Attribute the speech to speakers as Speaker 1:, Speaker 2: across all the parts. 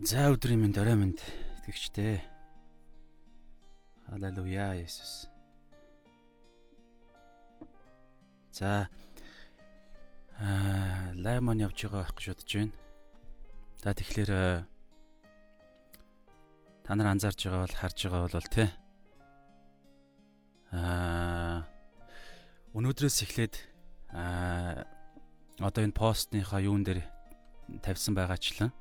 Speaker 1: За өдрийн минь орой минь итгэгчтэй. Халелуя Есүс. За аа лаймон явж байгаа байх гэж бодож байна. За тэгэхээр та нар анзаарж байгаа бол харж байгаа бол тий. Аа өнөөдрөөс эхлээд аа одоо энэ постныхаа юун дээр тавьсан байгаачлан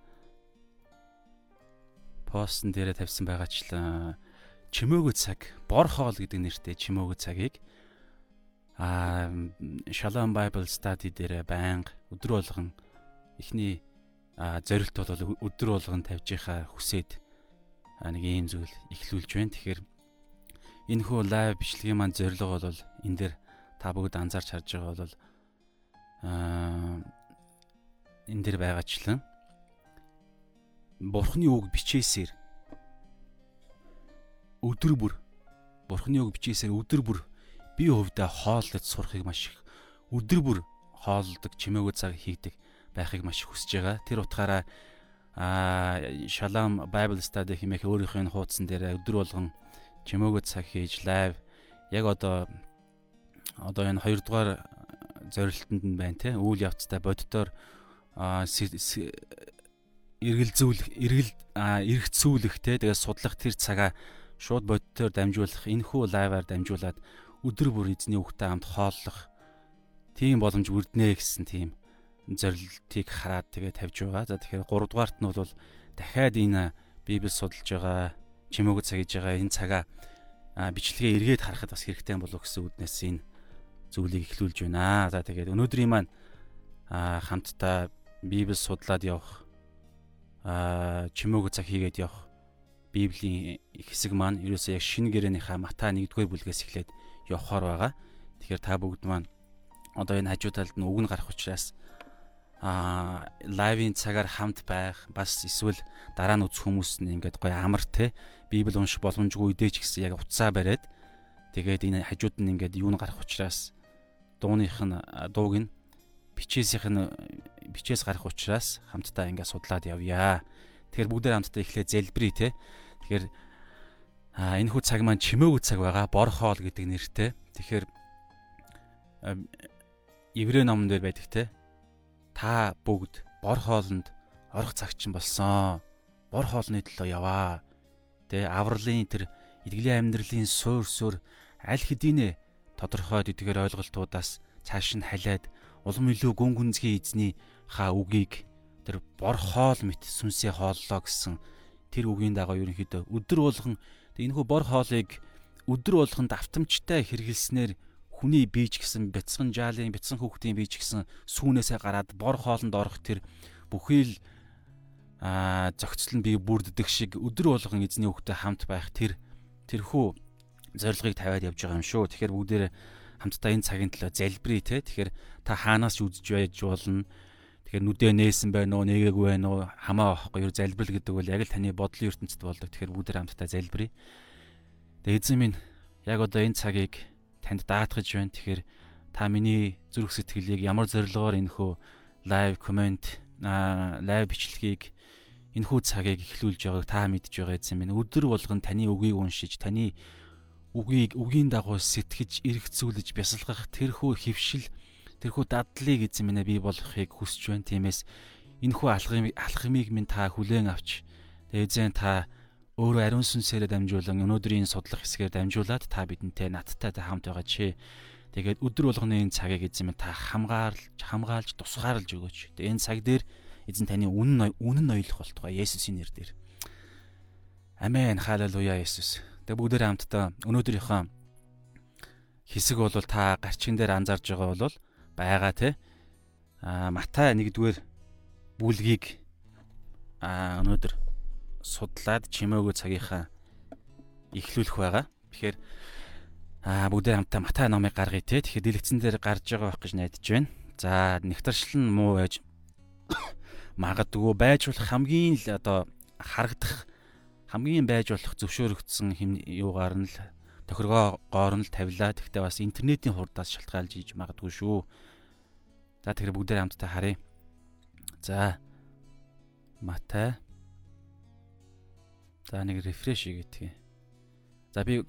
Speaker 1: постн дээрээ тавьсан байгаачлан чимээгөө цаг бор хоол гэдэг нэртэй чимээгөө цагийг а Shalom Bible Study дээрээ байнга өдөр болгон эхний зорилт бол өдөр болгон тавьж байхаа хүсээд нэг ийм зүйл ихлүүлж байна. Тэгэхээр энэ хөө лайв бичлэгийн маань зорилго бол энэ дээр та бүгд анзаарч харж байгаа бол аа энэ дээр байгаачлан Бурхны үг бичээсээр. Өдөр бүр. Бурхны үг бичээсээр өдөр бүр. Би хувьдаа хооллож сурахыг маш их өдөр бүр хооллдог чимээгөө цаг хийдэг байхыг маш хүсэж байгаа. Тэр утгаараа аа Shalom Bible Study хэмээх өөрийнхөө энэ хуудсан дээр өдөр болгон чимээгөө цаг хийж лайв яг одоо одоо энэ хоёрдугаар зорилтонд нь байна те. Үйл явцтай боддоор эргэлзүүлэх эргэл эргэцүүлэх те тэгээ судлах тэр цагаа шууд бодтоор дамжуулах энэхүү лайваар дамжуулаад өдөр бүр эзний үгтэй хамт хооллох тийм боломж үрднэ гэсэн тийм зорилтыг хараад тэгээ тавьж байгаа. За тэгэхээр 3 дугаарт нь бол дахиад энэ Библи судалж байгаа чимээгөө цагиж байгаа энэ цагаа бичлэгээ эргээд харахад бас хэрэгтэй болов гэсэн үднээс энэ зүйлийг эхлүүлж байна. За тэгээд өнөөдрийн маань хамтдаа Библи судлаад явах аа чимээгөө цаг хийгээд явах Библийн хэсэг маань ерөөсөө яг шинэ гэрээнийхаа Матай 1-р бүлгээс эхлээд явхаар байгаа. Тэгэхээр та бүгд маань одоо энэ хажуу талд нь үг нь гарах учраас аа лайвын цагаар хамт байх бас эсвэл дараа нь үзэх хүмүүс нь ингээд гоё амар те Библи унших боломжгүй ч гэсэн яг уцаа бариад тэгээд энэ хажууд нь ингээд юу нь гарах учраас дууных нь дууг нь бичээсийнх нь бичээс гарах учраас хамтдаа ингээд судлаад явъя. Тэгэхээр бүгдээ хамтдаа эхлээ зэлбэрий те. Тэгэхээр а энэ хүү цаг маань чимээгүй цаг байгаа. Бор хоол гэдэг нэртэй. Тэгэхээр еврей номон дээр байдаг те. Та бүгд бор хоолнд орох цагчин болсон. Бор хоолны төлөө яваа. Тэ авралын тэр эдгэлийн амьдралын суур суур аль хэдийнэ тодорхой эдгээр ойлголтуудаас цааш нь халиад улам илүү гүн гүнзгий эзний ха үгийг тэр бор хоол мэт сүнсээ хооллоо гэсэн тэр үгийн дагуу ерөнхийдөө өдөр болгон энэхүү бор хоолыг өдөр болгонд автомжтай хэрэгэлснээр хүний бийж гэсэн бяцхан жаалын бяцхан хүүхдийн бийж гэсэн сүүнээсээ гараад бор хоолнд орох тэр бүхий л а зохицол нь би бүрддэг шиг өдөр болгон эзний хүүхдэд хамт байх тэр тэрхүү зорилгыг тавиад явж байгаа юм шүү. Тэгэхээр бүгдээрээ хамтдаа энэ цагийн төлөө залбирая те. Тэгэхээр та хаанаас ч үзэж байж болно. Тэгэхээр нүдээ нээсэн байна уу, нээгээгүй байна уу, хамаа авахгүй юу залбирал гэдэг бол яг л таны бодлын ертөнцид болдог. Тэгэхээр бүгд хамтдаа залбирая. Тэгээ эзэн минь яг одоо энэ цагийг танд даатгаж байна. Тэгэхээр та миний зүрх сэтгэлийг ямар зорилгоор энэхүү лайв комент аа лайв бичлэгийг энэхүү цагийг эхлүүлж байгааг та мэдж байгаа эзэн минь өдөр болгон таны үгийг уншиж таны үгийг үгийн дагуу сэтгэж эргцүүлж бясалгах тэрхүү хөвшил тэрхүү дадлыг эзэн минь бий болгохыг хүсэж байна. Тиймээс энэхүү алхмыг алхмыг минь та хүлээн авч эзэн та өөрөө ариун сүнсээр дамжуулан өнөөдрийн судлах хэсгээр дамжуулаад та бидэнтэй надтай хамт байгаа чи. Тэгээд өдөр болгоны энэ цагийг эзэн минь та хамгаалж хамгаалж тусгаарлаж өгөөч. Тэгээд энэ цаг дээр эзэн таны үнэн үнэн ноёлох болтугай Есүсийн нэрээр. Амен. Халелуя Есүс. Тэгээ бүгдээрээ хамтдаа өнөөдрийнхөө хэсэг бол та гарчин дээр анзаарж байгаа бол байгаа те. А Матай 1-р бүлгийг а өнөөдөр судлаад чимээгөө цагийнхаа эхлүүлэх байгаа. Тэгэхээр а бүгдээ хамтаа Матай номыг гаргая те. Тэгэхээр дэлгэцэн дээр гарч байгаа байх гэж найдаж байна. За нэгтаршил нь муу байж магадгүй байж болох хамгийн л одоо харагдах хамгийн байж болох зөвшөөрөгдсөн юугаар нь л тохиргоогоор нь л тавилаа. Тэгтээ бас интернетийн хурдаас шалтгаалж ийж магадгүй шүү. За тэгэхээр бүгдээ хамтдаа харъя. За Матай За нэг рефреш хийгээд. За би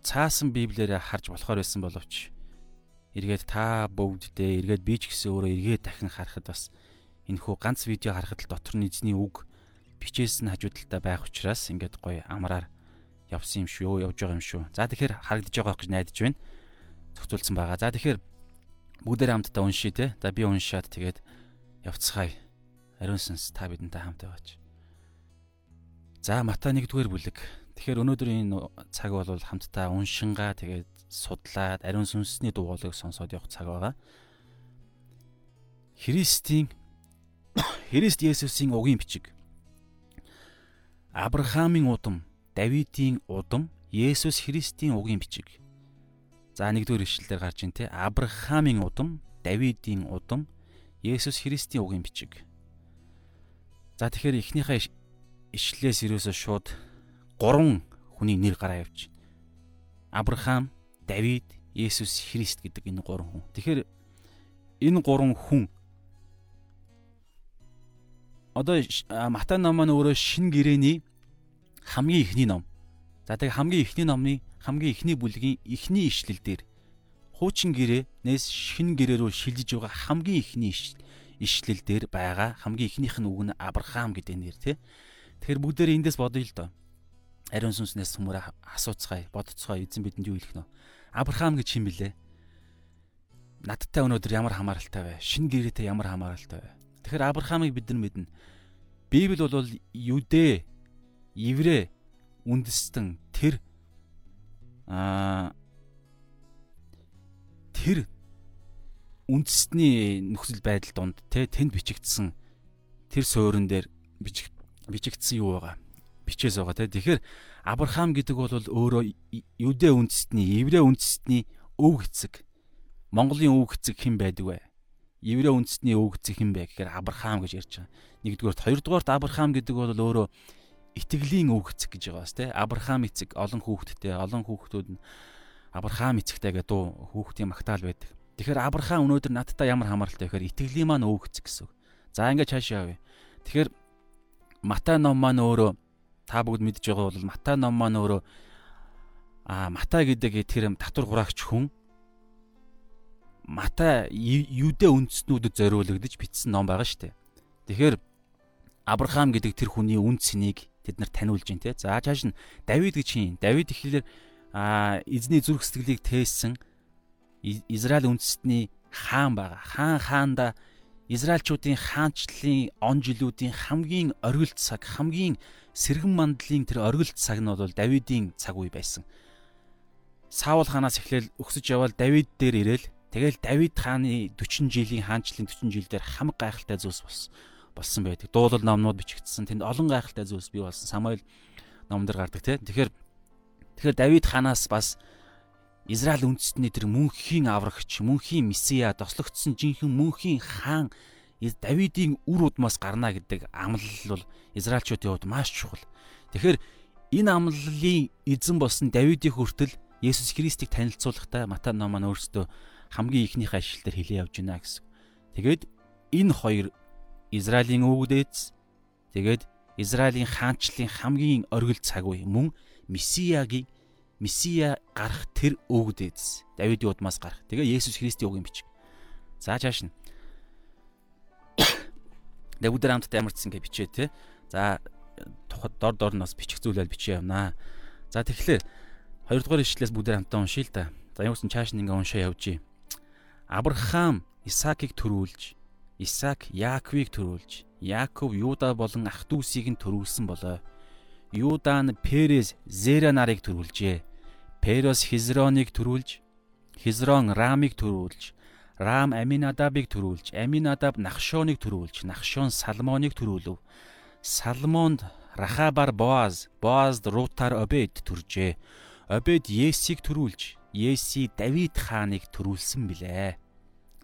Speaker 1: цаасан библиэрээ харж болохоор байсан боловч эргээд та бүгддээ эргээд би ч гэсэн өөрөө эргээд дахин харахад бас энэхүү ганц видео харахад л дотор нь эзний үг бичээс нь хажуу талдаа байх учраас ингээд гоё амраар явсан юм шүү явж байгаа юм шүү. За тэгэхээр харагдаж байгаа гэж найдаж байна. Зохицуулсан байгаа. За тэгэхээр бүгдээр хамтдаа уншия те. За би уншаад тэгээд явцгаая. Ариун сүнс та бидэнтэй хамт байгаач. За Матай 1-р бүлэг. Тэгэхээр өнөөдрийн цаг бол хамтдаа уншингаа тэгээд судлаад ариун сүнсний дуугалыг сонсоод явах цаг байгаа. Христийн Христ Есүсийн угийн бичиг. Авраамийн удам Давидын удам Есүс Христийн угийн бичиг. За нэгдүгээр ишлэлээр гарч ин тэ Авраамийн удам, Давидын удам, Есүс Христийн угийн бичиг. За тэгэхээр эхнийхээ ишлэлээс ерөөсөө шууд гурван хүний нэр гараа явж. Авраам, Давид, Есүс Христ гэдэг энэ гурван хүн. Тэгэхээр энэ гурван хүн одоо Матай ном маань өөрөө шин гэрээний хамгийн ихний ном. За тэгээ хамгийн ихний номны хамгийн ихний бүлгийн ихний ишлэл дээр хуучин гэрээнээс шин гэрээ рүү шилжиж байгаа хамгийн ихний ишлэл дээр байгаа хамгийн ихнийх нь үг нь Авраам гэдэг нэр тий. Тэгэхээр бүгдээр эндээс бодъё л доо. Ариун сүнснээс хүмүүрээ асууцгаая, бодцгаая эзэн бидэнд юу хэлэх нэ. Авраам гэж хин блэ? Надтай өнөөдөр ямар хамааралтай вэ? Шин гэрээтэй ямар хамааралтай вэ? Тэгэхээр Авраамыг бид нар мэднэ. Библи бол Юдэ еврей үндэстэн тэр аа тэр үндэстний нөхцөл байдал донд те тэнд бичигдсэн тэр суурин дээр бичиг бичигдсэн юу байгаа? Бичээс байгаа те. Тэгэхээр Авраам гэдэг бол өөрөө юдэ үндэстний еврей үндэстний өв эцэг Монголын өв эцэг хэн байдаг вэ? Еврей үндэстний өв эцэг хэн бэ гэхээр Авраам гэж ярьж байгаа. Нэгдүгээрт хоёрдугаарт Авраам гэдэг бол өөрөө итгэлийн үг эцэг гэж байгаа бас тий Авраам эцэг олон хүүхэдтэй олон хүүхдүүд нь Авраам эцэгтэй гэдэг дуу хүүхдийн магтаал байдаг. Тэгэхээр Авраам өнөөдөр надтай ямар хамааралтай вэ гэхээр итгэлийн маань үг эцэг гэсэн. За ингээд цаашаа явъя. Тэгэхээр Матай ном маань өөрөө та бүгд мэдж байгаа бол Матай ном маань өөрөө а Матай гэдэг тэр татвар хураагч хүн Матай юудэ үндэстнүүдэд зориулагдж бичсэн ном байгаа шүү дээ. Тэгэхээр Авраам гэдэг тэр хүний үн цэнийг тэд нар таниулж байна те. За чааш нь Давид гэж хин. Давид ихлээр а эзний зүрх сэтгэлийг тээсэн Израиль үндэстний хаан байгаа. Хаан хаанда Израильчуудын хаанчлалын он жилүүдийн хамгийн оргилт цаг, хамгийн сэргэн мандлын тэр оргилт цаг нь бол Давидын цаг үе байсан. Саул хаанаас эхлээл өксөж явал Давид дээр ирээл тэгэл Давид хааны 40 жилийн хаанчлалын 40 жил дээр хамаг гайхалтай зүйлс болсон болсон байдаг. Дуулал номнууд бичигдсэн. Тэнд олон гайхалтай зүйлс бий болсон. Самуэль номдэр гардаг тийм. Тэгэхээр тэгэхээр Давид ханаас бас Израиль үндэстний тэр мөнхийн аврагч, мөнхийн месиа, тослогдсон жинхэнэ мөнхийн хаан Давидын үр удмаас гарна гэдэг амлал бол Израильчуудын хувьд маш чухал. Тэгэхээр энэ амлалын эзэн болсон Давидын хүртэл Есүс Христийг танилцуулахдаа Матай ном маань өөрсдөө хамгийн ихнийхээ ажилтар хэлээ явж байна гэсэн. Тэгээд энэ хоёр Израилийн өвгдээц тэгээд Израилийн хаанчлалын хамгийн оргил цаг үе мөн Месиягийн Месия гарах тэр өвгдээц Давидын удмаас гарах. Тэгээ Есүс Христийн үгийн бичиг. За чааш нь. Давудаар хамтдаа ямарчсан гэж бичээ те. За дор дор нь бас бичих зүйлэл бичээ явнаа. За тэгэхээр хоёрдугаар ишлээс бүгдээр хамтдаа уншия л да. За юусэн чааш нь ингээ уншаа явжий. Авраам Исаакийг төрүүлж Исаак Яаковыг төрүүлж, Яаков Юда болон ах дүүсийг нь төрүүлсэн болоо. Юда нь Перес Зера нарыг төрүүлжээ. Перес Хизроныг төрүүлж, Хизрон Рамыг төрүүлж, Рам Аминадабыг төрүүлж, Аминадаб Нахшоныг төрүүлж, Нахшон Салмоныг төрүүлв. Салмонд Рахабар Боаз, Боазд Рутар Обед төржээ. Обед Есийг төрүүлж, Еси Давид хааныг төрүүлсэн билээ.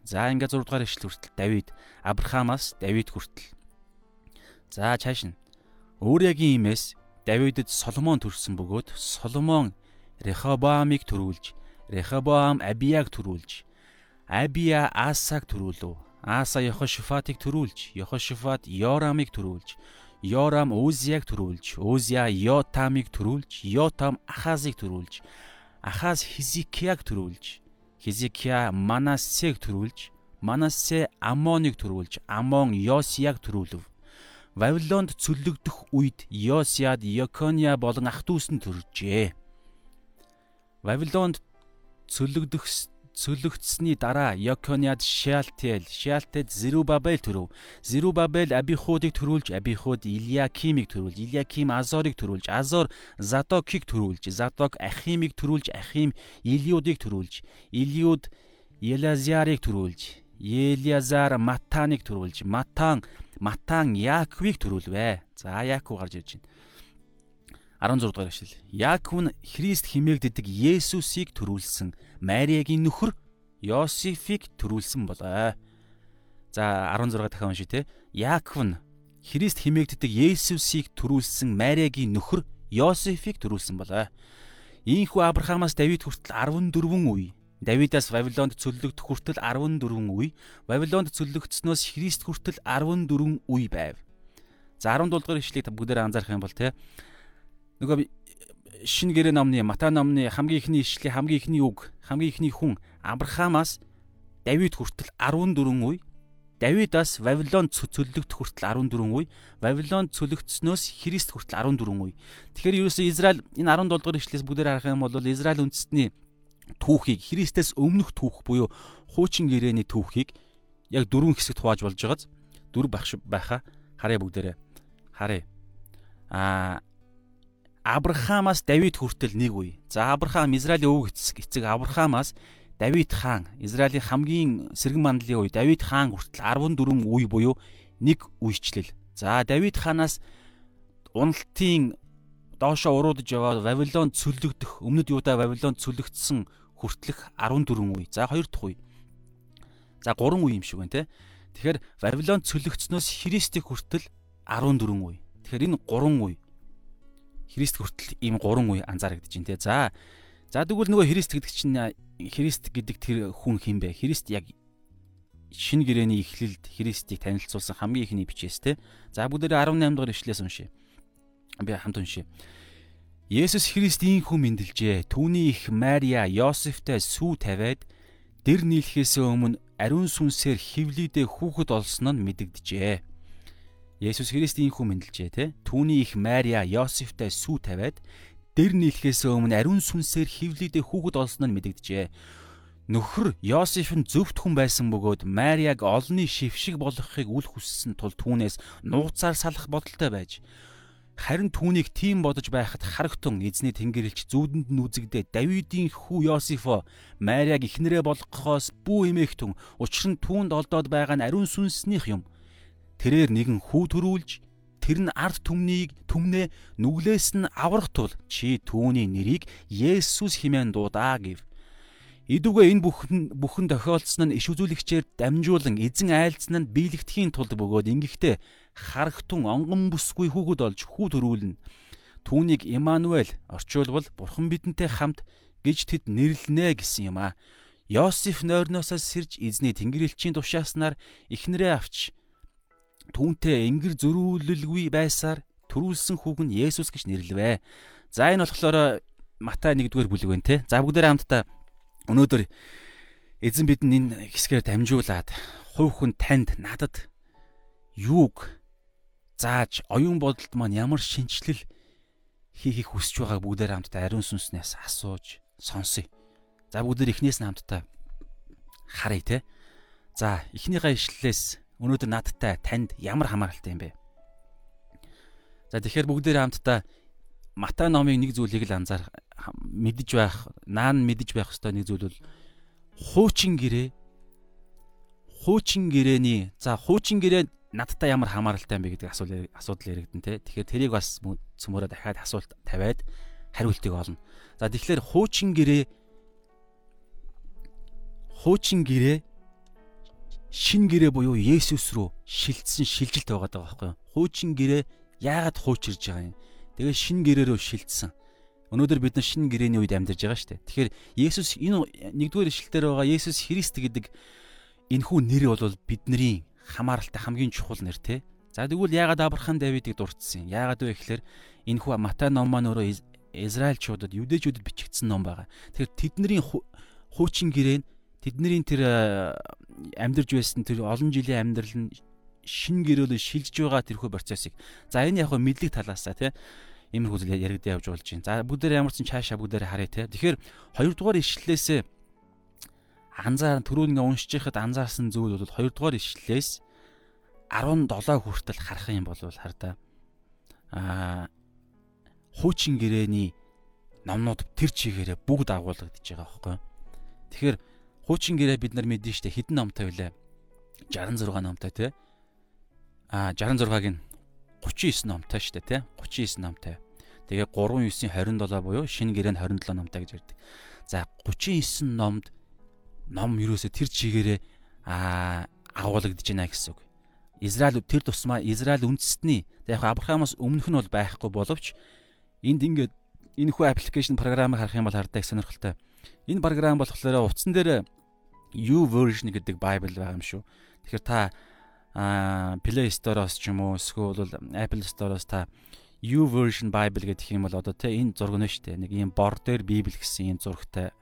Speaker 1: За ингээд 6 дугаар ишлэл хүртэл Давид Авраамаас Давид хүртэл. За цааш нь Өөрягийн имээс Давидэд Соломон төрсэн бөгөөд Соломон Рехобоамыг төрүүлж, Рехобоам Абияг төрүүлж, Абия Асаг төрүүлв. Аса Йохошифатыг төрүүлж, Йохошифат Йорамыг төрүүлж, Йорам Узияг төрүүлж, Узия Йотамыг төрүүлж, Йотам Ахазыг төрүүлж, Ахаз Хизикияг төрүүлж, Хизикия Манассег төрүүлж, Манассе Амоныг төрүүлж, Амон Йосияг төрүүлв. Вавилонд цөллөгдөх үед Йосиад Йокония болон ах дүүс нь төржээ. Вавилонд цөллөгдөх цөлөгдсөний дараа Йокониад Шиалтел, Шиалтед Зерубабел төрөв. Зерубабел Абихудыг төрүүлж, Абихуд Илиакимыг төрүүлж, Илиаким Азорыг төрүүлж, Азор Задокийг төрүүлж, Задок Ахимыг төрүүлж, Ахим Илиудыг төрүүлж, Илиуд Елазиарыг төрүүлж, Елиазар Матаныг төрүүлж, Матан Матан Яаковыг төрүүлвэ. За Яаков гарч ирж байна. 16 дугаар эшлэл. Яаков нь Христ химээгддэг Есүсийг төрүүлсэн Мариагийн нөхөр Йосефийг төрүүлсэн болоо. За 16 дахин уншия те. Яаков нь Христ химээгддэг Есүсийг төрүүлсэн Мариагийн нөхөр Йосефийг төрүүлсэн болоо. Ийхүү Авраамаас Давид хүртэл 14 үе Давидаас Вавилонд цөллөгдөх хүртэл 14 үе, Вавилонд цөллөгдснөөс Христ хүртэл 14 үе байв. За 17 дугаар ишлэгийг бүгдээр анзаарах юм бол те нөгөө шин гэрээ номны Матай номны хамгийн ихний ишлэлийн хамгийн ихний үг хамгийн ихний хүн Авраамаас Давид хүртэл 14 үе Давидаас Вавилон цөлөгдөх хүртэл 14 үе Вавилон цөлөгдснөөс Христ хүртэл 14 үе. Тэгэхээр ерөөсөө Израиль энэ 17 дугаар ишлээс бүгдээр харах юм бол Израиль үндэстний түүхийг Христээс өмнөх түүх буюу хуучин гэрээний түүхийг яг дөрвөн хэсэгт хувааж болж байгааз дөрв багш байхаа харъя бүгдээрээ. Харъя. А Авраамаас Давид хүртэл нэг үе. За Авраам Израилийн өвөг эцэг Авраамаас Давид хаан Израилийн хамгийн сэргэн мандлын үе Давид хаан хүртэл 14 үе буюу нэг үечлэл. За Давид хаанаас уналтын доошо уруудж яваад Вавилон цөлөгдөх өмнөд Юуда Вавилон цөлөгдсөн хүртэлх 14 үе. За хоёр дахь үе. За 3 үе юм шиг байна те. Тэгэхээр Вавилон цөлөгдснөөс Христийг хүртэл 14 үе. Тэгэхээр энэ 3 үе. Христ хүртэл ийм гурван үе анзаарэгдэж байна те. За. За тэгвэл нөгөө Христ гэдэг чинь Христ гэдэг тэр хүн хин бэ? Христ яг шинэ гэрээний эхлэлд Христийг танилцуулсан хамгийн ихний бичээс те. За бүгдээ 18 дугаар ишлээс уншия. Би хамт уншия. Есүс Христ ийм хүн мэндэлжээ. Түүний их Мария Йосефтэй сүү тавиад дэр нийлхээс өмнө ариун сүнсээр хевлийдээ хүүхэд олсон нь мэдэгдэжээ. Есүс Христ ийм хүн мэндэлжээ те. Түүний их Мария Йосефтай сүү тавиад дэр нийлхээс өмнө ариун сүнсээр хевлийдээ хүүхэд олсон нь мэдэгдэжээ. Нөхөр Йосеф нь зөвхт хүн байсан бөгөөд Мариаг олонний шившиг болгохыг үл хүссэн тул түүнээс нууцаар салах бодолтой байж харин түүнийг тийм бодож байхад харагтун эзний тэнгэрлэгч зүүдэнд нь үзэгдээ Давидын хүү Йосефо Мариаг ихнэрээ болгохоос бүү эмээгтэн учир нь түүнд олдоод байгаа нь ариун сүнснийх юм Тэрээр нэгэн хүү төрүүлж тэр нь ард түмнийг түмнээ нүглээс нь аврах тул чи түүний нэрийг Есүс хэмээн дуудаа гэв. Идүгэ энэ бүхэн бүхэн тохиолдсон нь иш үзүүлэгчээр дамжуулан эзэн айлцсан нь биелэгдэхийн тулд бөгөөд ингэхдээ харагтун онгон бүсгүй хүүхэд олж хүү төрүүлнэ. Түүнийг Имануэль орчуулбал бурхан бидэнтэй хамт гэж тэд нэрлэнэ гэсэн юм а. Йосеф нойрноосоо сэрж эзний тэнгэрлэгчийн тушааснаар ихнэрээ авч түүнтэй ингэр зөрүүлэлгүй байсаар төрүүлсэн хүүг нь Есүс гэж нэрлэвэ. За энэ болохоор Матай 1-р бүлэг байна те. За бүгдээрээ хамтдаа өнөөдөр эзэн бид энэ хэсгээр дамжуулаад хувь хүн танд надад юуг зааж оюун бодолд маань ямар шинчлэл хийхийг хүсэж байгааг бүгдээр хамтдаа ариун сүнснээс асууж сонсъё. За бүгдээр эхнээс нь хамтдаа харъя те. За эхнийхээ ишлэлээс өнөөдөр надтай танд ямар хамааралтай юм бэ? За тэгэхээр бүгдээрээ хамтдаа Матай номын нэг зүйлийг л анзаарах мэдэж байх, наан мэдэж байх ёстой нэг зүйл бол хуучин гэрээ хуучин гэрээний за хуучин гэрээ надтай ямар хамааралтай юм бэ гэдэг асуулт асуудал яригдэн тэ. Тэгэхээр тэрийг бас цөмөрөө дахиад асуулт тавиад хариултыг олно. За тэгэхээр хуучин гэрээ хуучин гэрээ шин гэрээ буюу Есүс рүү шилжсэн шилжилт байгаа даа байхгүй юу? Хуучин гэрээ яагаад хуучирж байгаа юм? Тэгээ шин гэрээ рүү шилжсэн. Өнөөдөр бид нар шин гэрээний үед амьдарч байгаа шүү дээ. Тэгэхээр Есүс энэ нэгдүгээр ишлэлээр байгаа Есүс Христ гэдэг энэхүү нэр бол бидний хамааралтай хамгийн чухал нэр те. За тэгвэл яагаад Авраам Давидыг дурдсан юм? Яагаад вэ гэхээр энэ хүү Матай ном маань өөрөө Израильчуудад, Юдэчүүдэд бичигдсэн ном байгаа. Тэгэхээр тэдний хуучин гэрээн тэдний тэр амьдарж байсан тэр олон жилийн амьдрал нь шин гэрөөлө шилжиж байгаа тэрхүү процессыг. За энэ яг мэдлэг талаасаа тий иймэрхүү зүйл яригдаа явж болж байна. За бүгдээр ямар ч цаашаа бүгдээр харъя тий. Тэгэхээр хоёрдугаар ишлэлээс анзаар түрүүн ингээ уншиж байхад анзаарсан зүйл бол хоёрдугаар ишлэлээс 17 хүртэл харах юм бол хардаа аа хуучин гэрээний номнууд тэр чигээрээ бүгд агуулгадж байгаа байхгүй. Тэгэхээр хуучин гэрээ бид нар мэдэн штэ хэдэн номтой вүлээ? 66 номтой тий. А 66-ыг нь 39 номтой штэ тий. 39 номтой. Тэгээ 39-ийн 27 буюу шинэ гэрээ нь 27 номтой гэж ярьдаг. За 39 номд ном юусоо тэр чигээрээ а агуулгадж байна гэсэн үг. Израиль тэр тусмаа Израиль үндэстний яг Авраамаас өмнөх нь бол байхгүй боловч энд ингээд энэ хүү аппликейшн програмыг харах юм бол хардаа их сонирхолтой. Энэ програм болохоор утсан дээр U version гэдэг Bible байгаа юм шүү. Тэгэхээр та Play Store-оос ч юм уу эсвэл Apple Store-оос та U version Bible гэдэг юм бол одоо тэ энэ зураг нь шүү дээ. Нэг ийм бор дээр Библи гэсэн ийм зурагтай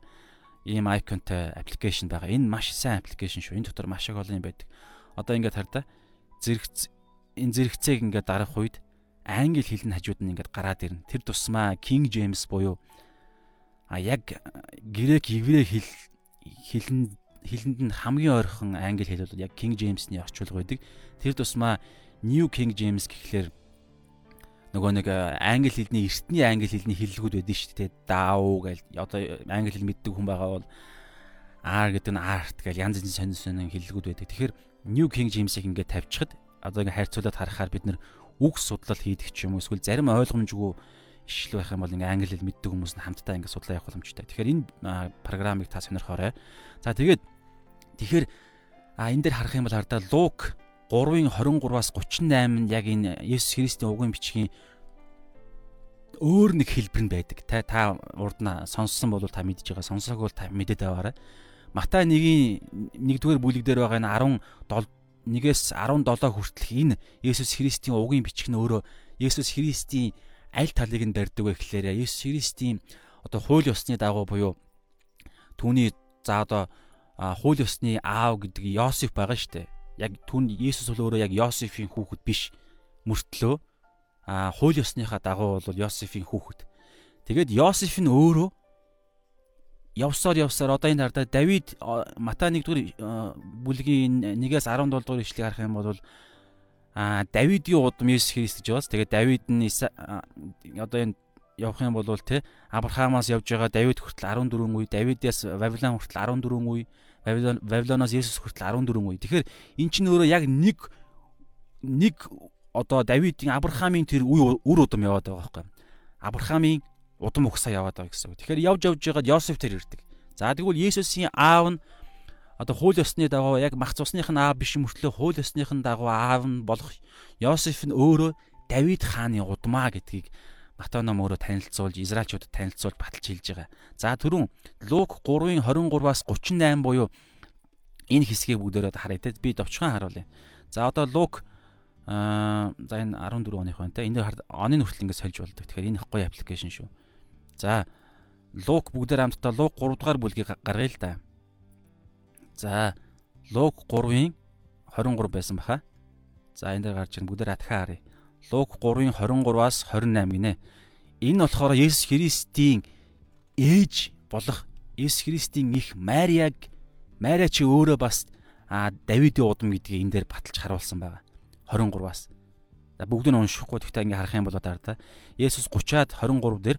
Speaker 1: ийм icon-тай аппликейшн байгаа. Энэ маш сайн аппликейшн шүү. Энэ дотор маш их олон юм байдаг. Одоо ингээд хар та зэрэг энэ зэрэгцээг ингээд дарах үед англи хэл нь хажууд нь ингээд гараад ирнэ. Тэр тусмаа King James буюу а яг грек еврей хэл хэлэнд хэлэнд нь хамгийн ойрхон англи хэл бол яг King James-ний орчуулга байдаг. Тэр тусмаа New King James гэхлээр нөгөө нэг э, англи хэлний эртний англи хэлний хэллэгүүд байдаг шүү дээ. Дау гэж одоо англи хэл мэддэг хүн байгаа бол R гэдэг нь art гэж янз янз сонин сонин хэллэгүүд байдаг. Тэгэхээр New King James-ийг ингээд тавьчихад одоо ингээд харьцуулаад харахаар бид нар үг судлал хийдэг ч юм уу эсвэл зарим ойлгомжгүй ишл байх юм бол ингээ англи хэл мэддэг хүмүүс нь хамтдаа ингээ судлаа явах боломжтой. Тэгэхээр энэ програмыг та сонирхоорой. За тэгээд Тэгэхээр а энэ дээр харах юм бол хардаа Лук 3-ын 23-аас 38 яг энэ Есүс Христийн угын бичгийн өөр нэг хэлбэр нь байдаг. Та та урд нь сонссон бол та мэдж байгаа. Сонсоогүй бол та мэдээд байгаарай. Матай 1-ийн 1-р бүлэг дээр байгаа энэ 17 1-ээс 17 хүртэлх энэ Есүс Христийн угын бичих нь өөрөө Есүс Христийн аль талыг нь барьдаг вэ гэхээр Есүс Христийн одоо хууль ёсны дагуу буюу түүний за одоо хууль ёсны аав гэдэг Йосеф байгаа шүү дээ. Яг түн Есүс бол өөрөө яг Йосефийн хүүхэд биш. Мөртлөө а хууль ёсныхаа дагуу бол Йосефийн хүүхэд. Тэгээд Йосеф нь өөрөө явсаар явсаар одоо энэ хардаа Давид Матай 1-р бүлгийн 1-ээс 17 дугаар ишлэгийг харах юм бол а Давидын удам Есүс Христ гэж байгаас тэгээд Давид нь одоо энэ явах юм бол те Авраамаас явж байгаа Давид хүртэл 14 үе, Давидаас Вавилон хүртэл 14 үе, Вавилоноос Есүс хүртэл 14 үе. Тэгэхээр эн чинь өөрөө яг нэг нэг одоо Давидын Авраамийн тэр үе үр удам яваад байгаа байхгүй. Авраамийн удам угсаа яваад байгаа гэсэн үг. Тэгэхээр явж явж байгаад Йосеф тэр ирдэг. За тэгвэл Есүсийн аав нь одоо хууль ёсны дагуу яг мах цусных нь аав биш мөртлөө хууль ёсных нь дагуу аав нь болох Йосеф нь өөрөө Давид хааны удмаа гэдгийг Матай ном өөрөө танилцуулж Израильчуудад танилцуулж баталж хэлж байгаа. За түрүүн Лук 3-ын 23-аас 38 буюу энэ хэсгийг бүгдээрээ харъя те би довчхон харуулъя. За одоо Лук аа за энэ 14 оных байна те. Дээр оны хүртэл ингэ сольж болдог. Тэгэхээр энэ гоё аппликейшн шүү. За Лук бүгдээр хамтдаа Лук 3 дугаар бүлгийг гаргая л да. За Лук 3-ын 23 байсан баха. За энэ дээр гарч ирэн бүгдээр атхаа харъя. Лук 3-ын 23-аас 28 гинэ. Энэ болохоор Есүс Христийн ээж болох Есүс Христийн их Мариаг Мария чи өөрөө бас Давидын удам гэдгийг энэ дээр баталж харуулсан байгаа. 23-аас. За бүгд нь уншихгүй гэхдээ ингээ харах юм бол одоо та Есүс 30-аад 23 дээр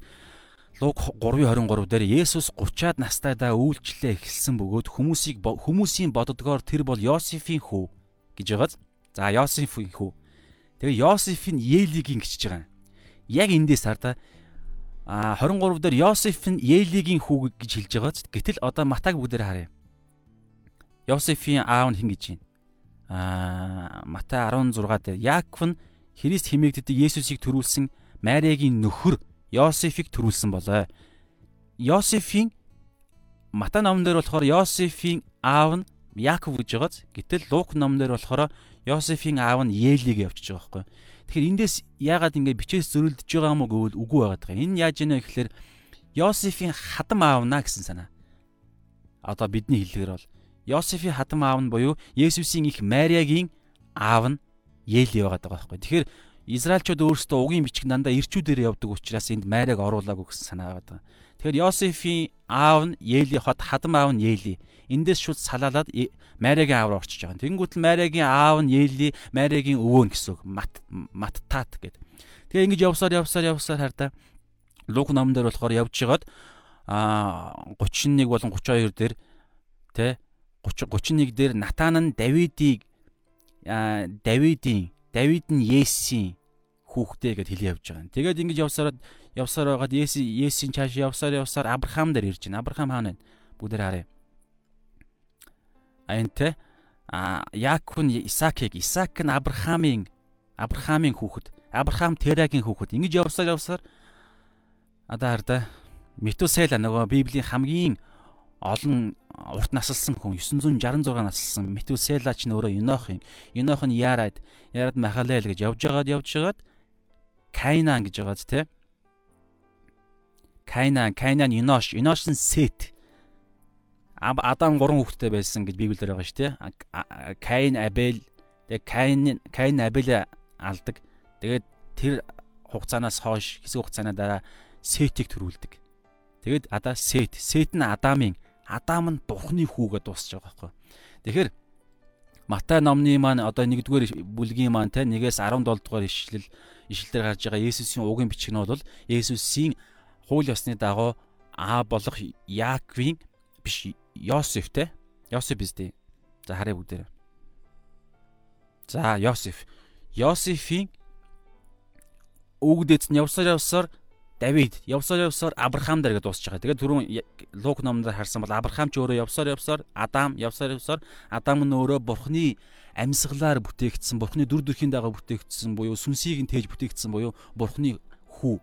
Speaker 1: Лук 3:23 дээр Есүс 30-аад настайдаа үйлчлээ эхэлсэн бөгөөд хүмүүсийг хүмүүсийн боддгоор тэр бол Йосефийн хүү гэж байгааз. За Йосефийн хүү. Тэгээ Йосеф нь Елигийн гिचж байгаа. Яг эндээс хар та а 23 дээр Йосеф нь Елигийн хүү гэж хэлж байгаа. Гэтэл одоо Матаг бүгдээр харъя. Йосефийн аав нь хэн гэж байна? А Матай 16 дээр Яаков нь Христ химээгддэг Есүсийг төрүүлсэн Мариагийн нөхөр Йосефийг төрүүлсэн болоо. Йосефийн Матай номон дээр болохоор Йосефийн аав нь Яаков гэж байгааз. Гэтэл Лук номноор болохоор Йосефийн аав нь Елиг явчихж байгаа байхгүй. Тэгэхээр эндээс яагаад ингэ бичээс зөрүүлдэж байгаа юм уу гэвэл үгүй байгаа даа. Энэ яаж ийнэ гэхээр Йосефийн хадам аавна гэсэн санаа. Одоо бидний хэллэгээр бол Йосефийн хадам аав нь буюу Есүсийн их Мариагийн аав нь Ели байгаа даа байхгүй. Тэгэхээр Израильчууд өөрсдөө угийн бичиг дандаа ирчүүдээр явдаг учраас энд Мариаг оруулаагүй гэсэн санаа байгаа. Тэгэхээр Йосефийн аав нь Ели хот хадам аав нь Ели. Эндээс шууд салаалаад Мариагийн аав руу орчиж байгаа. Тэнгүүт л Мариагийн аав нь Ели, Мариагийн өвөө нь гэсэн. Мат Маттат гэдэг. Тэгээ ингэж явсаар явсаар явсаар хардаа Лук номон дээр болохоор явж байгаад а 31 болон 32 дээр тэ 30 31 дээр Натан нь Давидыг Давидын Давид нь Есийн хүүхдээ гэд хэлээ явж байгаа. Тэгээд ингэж явсаар явсаар байгаад Еси Есийн чааш явсаар явсаар Авраам дээр ирж байна. Авраам хаана вэ? Бүгдээр харъя. Аянте а Яаков нь Исаакийг, Исаак нь Авраамийн Авраамийн хүүхэд, Авраам Терагийн хүүхэд. Ингэж явсаар явсаар одоо хараа Метусела нөгөө Библийн хамгийн олон урт насалсан хүн 966 насалсан Метусела ч нөөрэ Енох юм. Енох нь Ярад, Ярад Махалел гэж явж байгаад явж байгаад Кайнан гэж байгааз те. Кайнан, Кайнан Енош, Енош нь Сет. Адам гурван хүүхэдтэй байсан гэж Библиэр байгаа шүү те. Кайн, Абель, тэгээ Кайн, Кайн Абель алдаг. Тэгээд тэр хугацаанаас хойш хэсэг хугацааны дараа Сетийг төрүүлдэг. Тэгэд Ада Сет, Сет нь Адамын Адам нь Бурхны хүүгээ дуусч байгаа байхгүй. Тэгэхээр Матай номны маань одоо 1-р бүлгийн маань те 1-ээс 17 дугаар ишлэл ишлэлээр гарч байгаа Есүсийн угийн бичиг нь бол Есүсийн хууль ёсны дагуу аа болох Яаковын биш Йосеф те Йосеф биз дээ. За харъя бүгдээр. За Йосеф. Йосефийн өвгдөц нь явсаар явсаар Давид явсаар явсаар Авраам дээр гээд дуусч байгаа. Тэгээд түрүүн Лук номдоор харсан бол Авраам ч өөрөө явсаар явсаар Адам явсаар явсаар Адам нь өөрөө Бурхны амьсгалаар бүтээгдсэн, Бурхны дүр төрхийн дагуу бүтээгдсэн буюу сүнсийг нь тээж бүтээгдсэн буюу Бурхны хүү.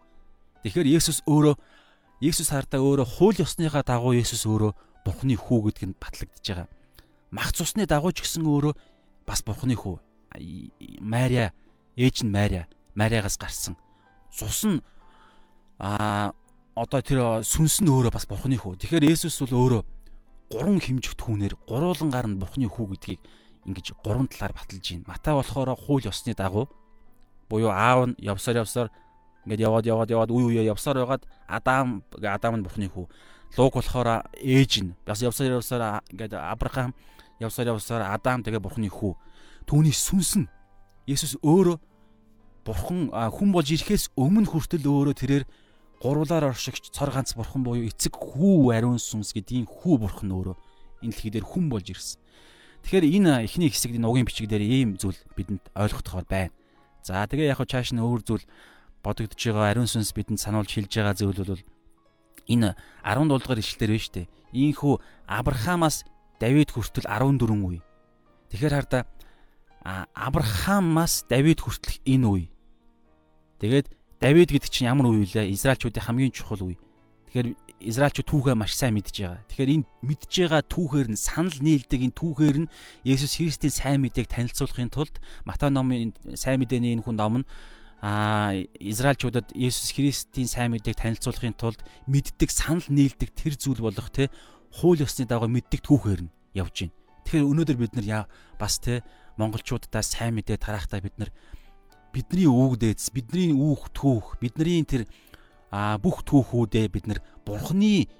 Speaker 1: Тэгэхээр Есүс өөрөө Есүс хартаа өөрөө хууль ёсныхаа дагуу Есүс өөрөө Бурхны хүү гэдг нь батлагдж байгаа. Мах цусны дагуу ч гэсэн өөрөө бас Бурхны хүү. Мария, ээж нь Мария, Мариагаас гарсан. Цус нь а одоо тэр сүнс нь өөрөө бас бурхны хүү. Тэгэхээр Есүс бол өөрөө гурван хэмжигт хүнээр гуруулан гарна бурхны хүү гэдгийг ингэж гурван талаар баталж байна. Матай болохоор хууль ёсны дагуу буюу аав нь явсаар явсаар ингээд яваад яваад яваад үе үе явсаар байгаад Адам Адам нь бурхны хүү. Луг болохоор ээж нь бас явсаар явсаар ингээд Авраам явсаар явсаар Адам тэгээ бурхны хүү. Түүний сүнс нь Есүс өөрөө бурхан хүн болж ирэхээс өмнө хүртэл өөрөө тэрээр гурвлаар оршигч цор ганц бурхан буюу эцэг хүү ариун сүнс гэдгийн хүү бурхан өөрөө энэ дэлхий дээр хүн болж ирсэн. Тэгэхээр энэ эхний хэсэгт энэ угийн бичиг дээр ийм зүйл бидэнд ойлгохдохоор байна. За тэгээ яг чааш нь өөр зүйл бодогдож байгаа ариун сүнс бидэнд сануулж хэлж байгаа зүйл бол энэ 17 дугаар ишлэлээр байна шүү дээ. Ийхүү Авраамаас Давид хүртэл 14 үе. Тэгэхээр хардаа Авраамаас Давид хүртэлх энэ үе. Тэгээд Давид гэдэг чинь ямар үе вэ? Израильчуудын хамгийн чухал үе. Тэгэхээр Израильчууд түүхээ маш сайн мэдж байгаа. Тэгэхээр энэ мэдж байгаа түүхээр нь санал нийлдэг энэ түүхээр нь Есүс Христийн сайн мэдээг танилцуулахын тулд Матай номын сайн мэдээний энэ хүн ном нь а Израильчуудад Есүс Христийн сайн мэдээг танилцуулахын тулд мэддэг санал нийлдэг тэр зүйл болох те хууль ёсны дагуу мэддэг түүхээр нь явж байна. Тэгэхээр өнөөдөр бид нар бас те монголчуудаа сайн мэдээ тараахтаа бид нар бидний өвөг дээдс, бидний үүх түүх, бидний тэр бүх түүхүүдээ бид нар бурхны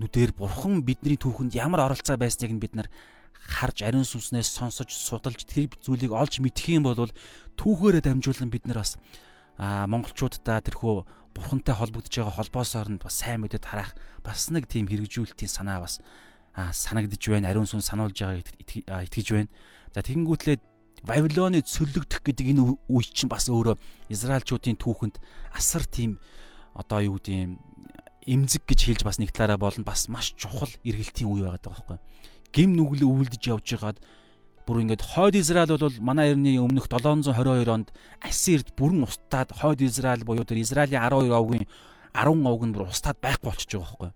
Speaker 1: нүдээр бурхан бидний түүхэнд ямар оролцоо байсныг нь бид нар харж ариун сүнснээс сонсож судалж тэр зүйлийг олж мэдэх юм бол түүхээрээ дамжуулан бид нар бас а монголчуудаа тэрхүү бурхантай холбогдож байгаа холбоос оронд бас сайн мэдээд харах бас нэг тийм хэрэгжүүлэлтийн санаа бас санагдж байна ариун сүнс сануулж байгааг итгэж байна. За тэгэнгүүтлээ Вавилоны цөлөгдөх гэдэг энэ үе чинь бас өөрөө Израильчуудын түүхэнд асар тийм одоо юу гэдэм эмзэг гэж хэлж бас нэг талаараа болно бас маш чухал эргэлтийн үе байгаад байгаа байхгүй. Гим нүглээ өвлдөж явж байгаад бүр ингээд хойд Израиль бол манай эртний өмнөх 722 онд Ассирд бүрэн устдаад хойд Израиль буюу тэр Израилийн 12 овгийн 10 овг нь бүр устдаад байхгүй болчихж байгаа байхгүй.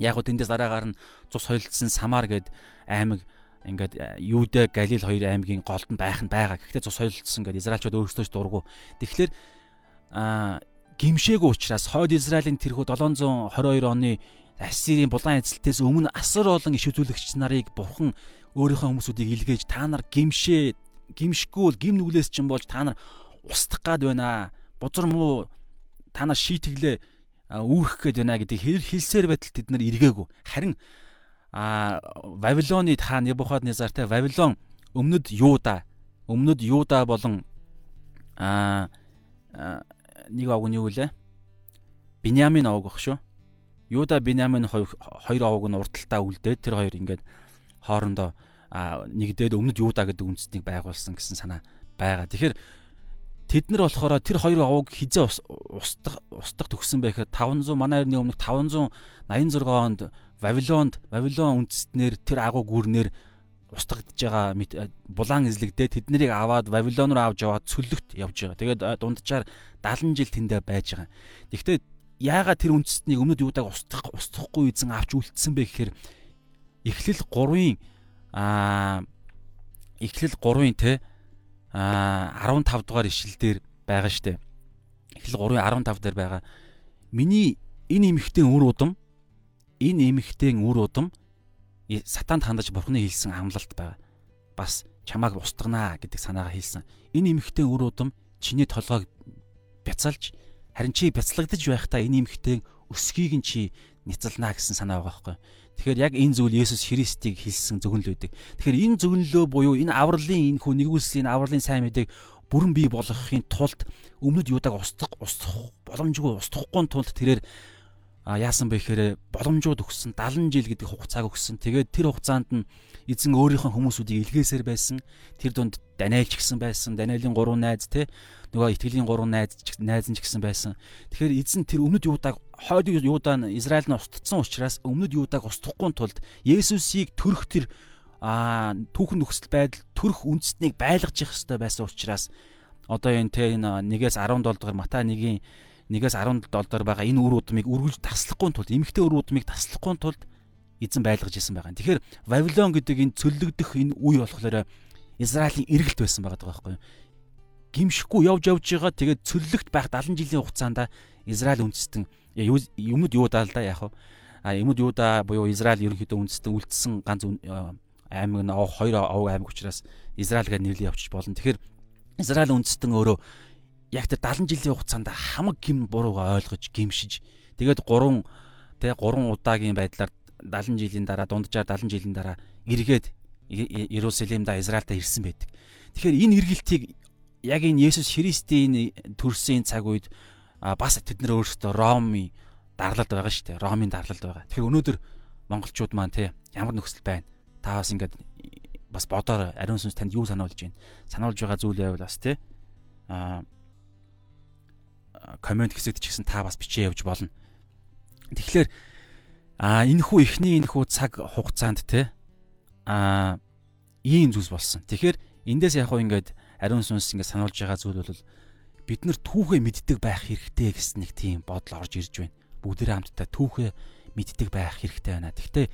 Speaker 1: Яг гоо тэндээс дараагаар нь цус холилдсон Самар гээд аймаг ингээд Юудэ Галил хоёр аймгийн голд нь байх нь байгаа. Гэхдээ цус соёлцсон ингээд Израильчууд өөрсдөө ч дургу. Тэгэхээр а гимшээгүй учраас хойд Израилийн тэрхүү 722 оны Ассирийн булан эзэлтээс өмнө асар олон иш үзүүлэгч нарыг бурхан өөрийнхөө хүмүүсүүдийг илгээж та нар гимшээ гимшгүй бол гим нүглээс чинь болж та нар устгах гад байна. Бузар муу та нар шийтгэлээ үүрэх гээд байна гэдэг хэлсээр байтал тэд нар эргээгүй. Харин а Вавилоны та Небухаднезартай Вавилон өмнөд Юуда өмнөд Юуда болон а нэг нь юу вэ? Биньямин овг ах шүү. Юуда Биньямин хоёр овг нь урдталтаа үлдээд тэр хоёр ингээд хоорондоо нэгдээд өмнөд Юуда гэдэг үндэстнийг байгуулсан гэсэн санаа байгаа. Тэгэхээр тэд нар болохоор тэр хоёр овг хизээ устдах устдах төгссөн байхад 500 манай эртний өмнөх 586 онд Вавилонд Вавилон үндэстнэр тэр агуу гүрнэр устгагдж байгаа булаан эзлэгдээ тэд нарыг аваад Вавилон руу авч яваад цөлөгт явж байгаа. Тэгээд дунджаар 70 жил тэндээ байж байгаа. Гэхдээ яагаад тэр үндэстнийг өмнөд юудаг устгах устгахгүй эзэн авч үлдсэн бэ гэхээр эхлэл 3-ын аа эхлэл 3-ын те аа 15 дугаар ишлэл дээр байгаа штэ. Эхлэл 3-ын 15 дээр байгаа. Миний энэ эмхтэн үр удам энэ эмхтэн үр удам сатанд хандаж бурхны хэлсэн амлалт байгаа. Бас чамааг устгана гэдэг санаагаа хэлсэн. Энэ эмхтэн үр удам чиний толгойг бяцалж харин чи бяцлагдаж байхдаа энэ эмхтэн өсгийг нь чи няцалнаа гэсэн санаа байгаа байхгүй. Тэгэхээр яг энэ зүйл Есүс Христийг хэлсэн зөвгөнлөө байдаг. Тэгэхээр энэ зөвгөнлөө буюу энэ авралын энэ хүү нэгүүлслийн авралын сайн мэдээг бүрэн бий болгохын тулд өмнөд юудаг устгах устгах боломжгүй устгахгүй тулд тэрээр а яасан бэ гэхээр боломжууд өгсөн 70 жил гэдэг хугацааг өгсөн. Тэгээд тэр хугацаанд нь эзэн өөрийнхөө хүмүүсүүдийг илгээсээр байсан. Тэр дунд Даниэл ч гэсэн байсан. Даниэлийн 3 найз те нөгөө итгэлийн 3 найз найз нь ч гэсэн байсан. Тэгэхээр эзэн тэр өмнөд юудааг хойд юудаа нь Израиль нь устдсан учраас өмнөд юудааг устгахгүй тулд Есүсийг төрөх тэр а түүхэн нөхцөл байдал төрөх үндэстнийг байлгаж явах хэрэгтэй байсан учраас одоо энэ те энэ 1-ээс 17 дугаар Матай 1-ийн нэгээс 17 доллар байгаа энэ үр удмыг үргэлж таслахгүй тулд эмгтэй үр удмыг таслахгүй тулд эзэн байлгаж исэн байгаа. Тэгэхээр Вавилон гэдэг энэ цөллөгдөх энэ үе болохоор Израилийн эргэлт байсан байгаа байхгүй юу? Гимшихгүй явж явж байгаа тэгээд цөллөгт байх 70 жилийн хугацаанд Израиль үндэстэн юмуд юудаа л да яг а юмуд юудаа буюу Израиль ерөнхийдөө үндэстэн үлдсэн ганц аймаг нь хоёр овг аймаг учраас Израиль гэж нэрлэе явчих болно. Тэгэхээр Израиль үндэстэн өөрөө яг тэр 70 жилийн хугацаанд хамаг гим бурууга ойлгож гимшиж тэгээд 3 тэ 3 удаагийн байдлаар 70 жилийн дараа дунджаар 70 жилийн дараа эргээд Иерусалимда Израильта ирсэн байдаг. Тэгэхээр энэ эргэлтийг яг энэ Есүс Христийн төрсөн цаг үед бас тэд нар өөрсдөө Роми дарлалд байгаа шүү дээ. Ромын дарлалд байгаа. Тэгэхээр өнөөдөр монголчууд маань те ямар нөхцөл байна? Та бас ингээд бас бодоор ариун сүнс танд юу сануулж байна? Сануулж байгаа зүйл байвал бас те а комент хэсэгт ч гэсэн та бас бичээ явж болно. Тэгэхээр а энэ хүү эхний энэ хүү цаг хугацаанд те а ийм зүйлс болсон. Тэгэхээр эндээс яг хөө ингээд ариун сүнс ингээд сануулж байгаа зүйл бол бид нар түүхээ мэддэг байх хэрэгтэй гэсэн нэг тийм бодол орж ирж байна. Бүгдээ хамтдаа түүхээ мэддэг байх хэрэгтэй байна. Гэхдээ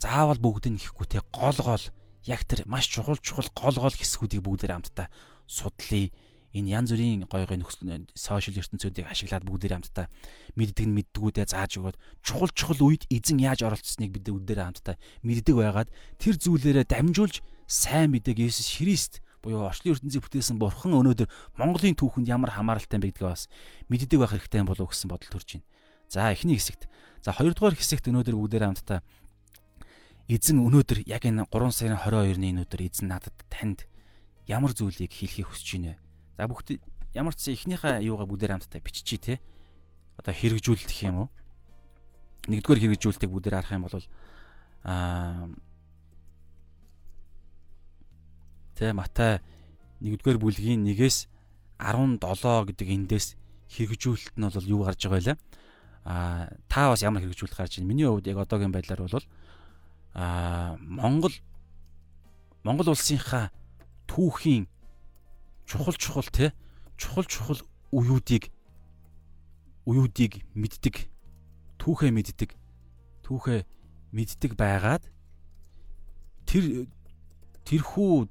Speaker 1: заавал бүгд нь ихгүй те гол гол яг тэр маш чухал чухал гол гол хэсгүүдийг бүгдээ хамтдаа судлаа энэ янз бүрийн гой гой нөхцөл сошиал ертөнцүүдийг ашиглаад бүгдээр хамтдаа мэддэг нь мэддгүүдээ зааж өгөөд чухал чухал үед эзэн яаж оролцсныг бид бүгдээр хамтдаа мэддэг байгаад тэр зүйлээрээ дамжуулж сайн мэдээг Есүс Христ буюу орчлын ертөнцийг бүтээсэн бурхан өнөөдөр Монголын түүхэнд ямар хамааралтай бэ гэдгээ бас мэддэг байх хэрэгтэй болов гэсэн бодол төрж байна. За эхний хэсэгт. За хоёрдугаар хэсэгт өнөөдөр бүгдээр хамтдаа эзэн өнөөдөр яг энэ 3 сарын 22-ны өнөөдөр эзэн надад танд ямар зүйлийг хэлхийг хүсэж байна вэ? За бүгд ямар ч ихнийхээ юугаа бүгдээр хамтдаа биччихье те. Одоо хэрэгжүүлэлт гэх юм уу? Нэгдүгээр хэрэгжүүлэлтийг бүгдээр харах юм бол аа Тэ Матай 1-р бүлгийн 1-ээс 17 гэдэг эндээс хэрэгжүүлэлт нь бол юу гарч байгаа вэ? Аа та бас ямар хэрэгжүүлэлт гарч байна? Миний хувьд яг одоогийн байдлаар бол аа Монгол Монгол улсынхаа түүхийн чухал чухал те чухал чухал уюудыг уюудыг мэддэг түүхээ мэддэг түүхээ мэддэг байгаад тэр тэрхүү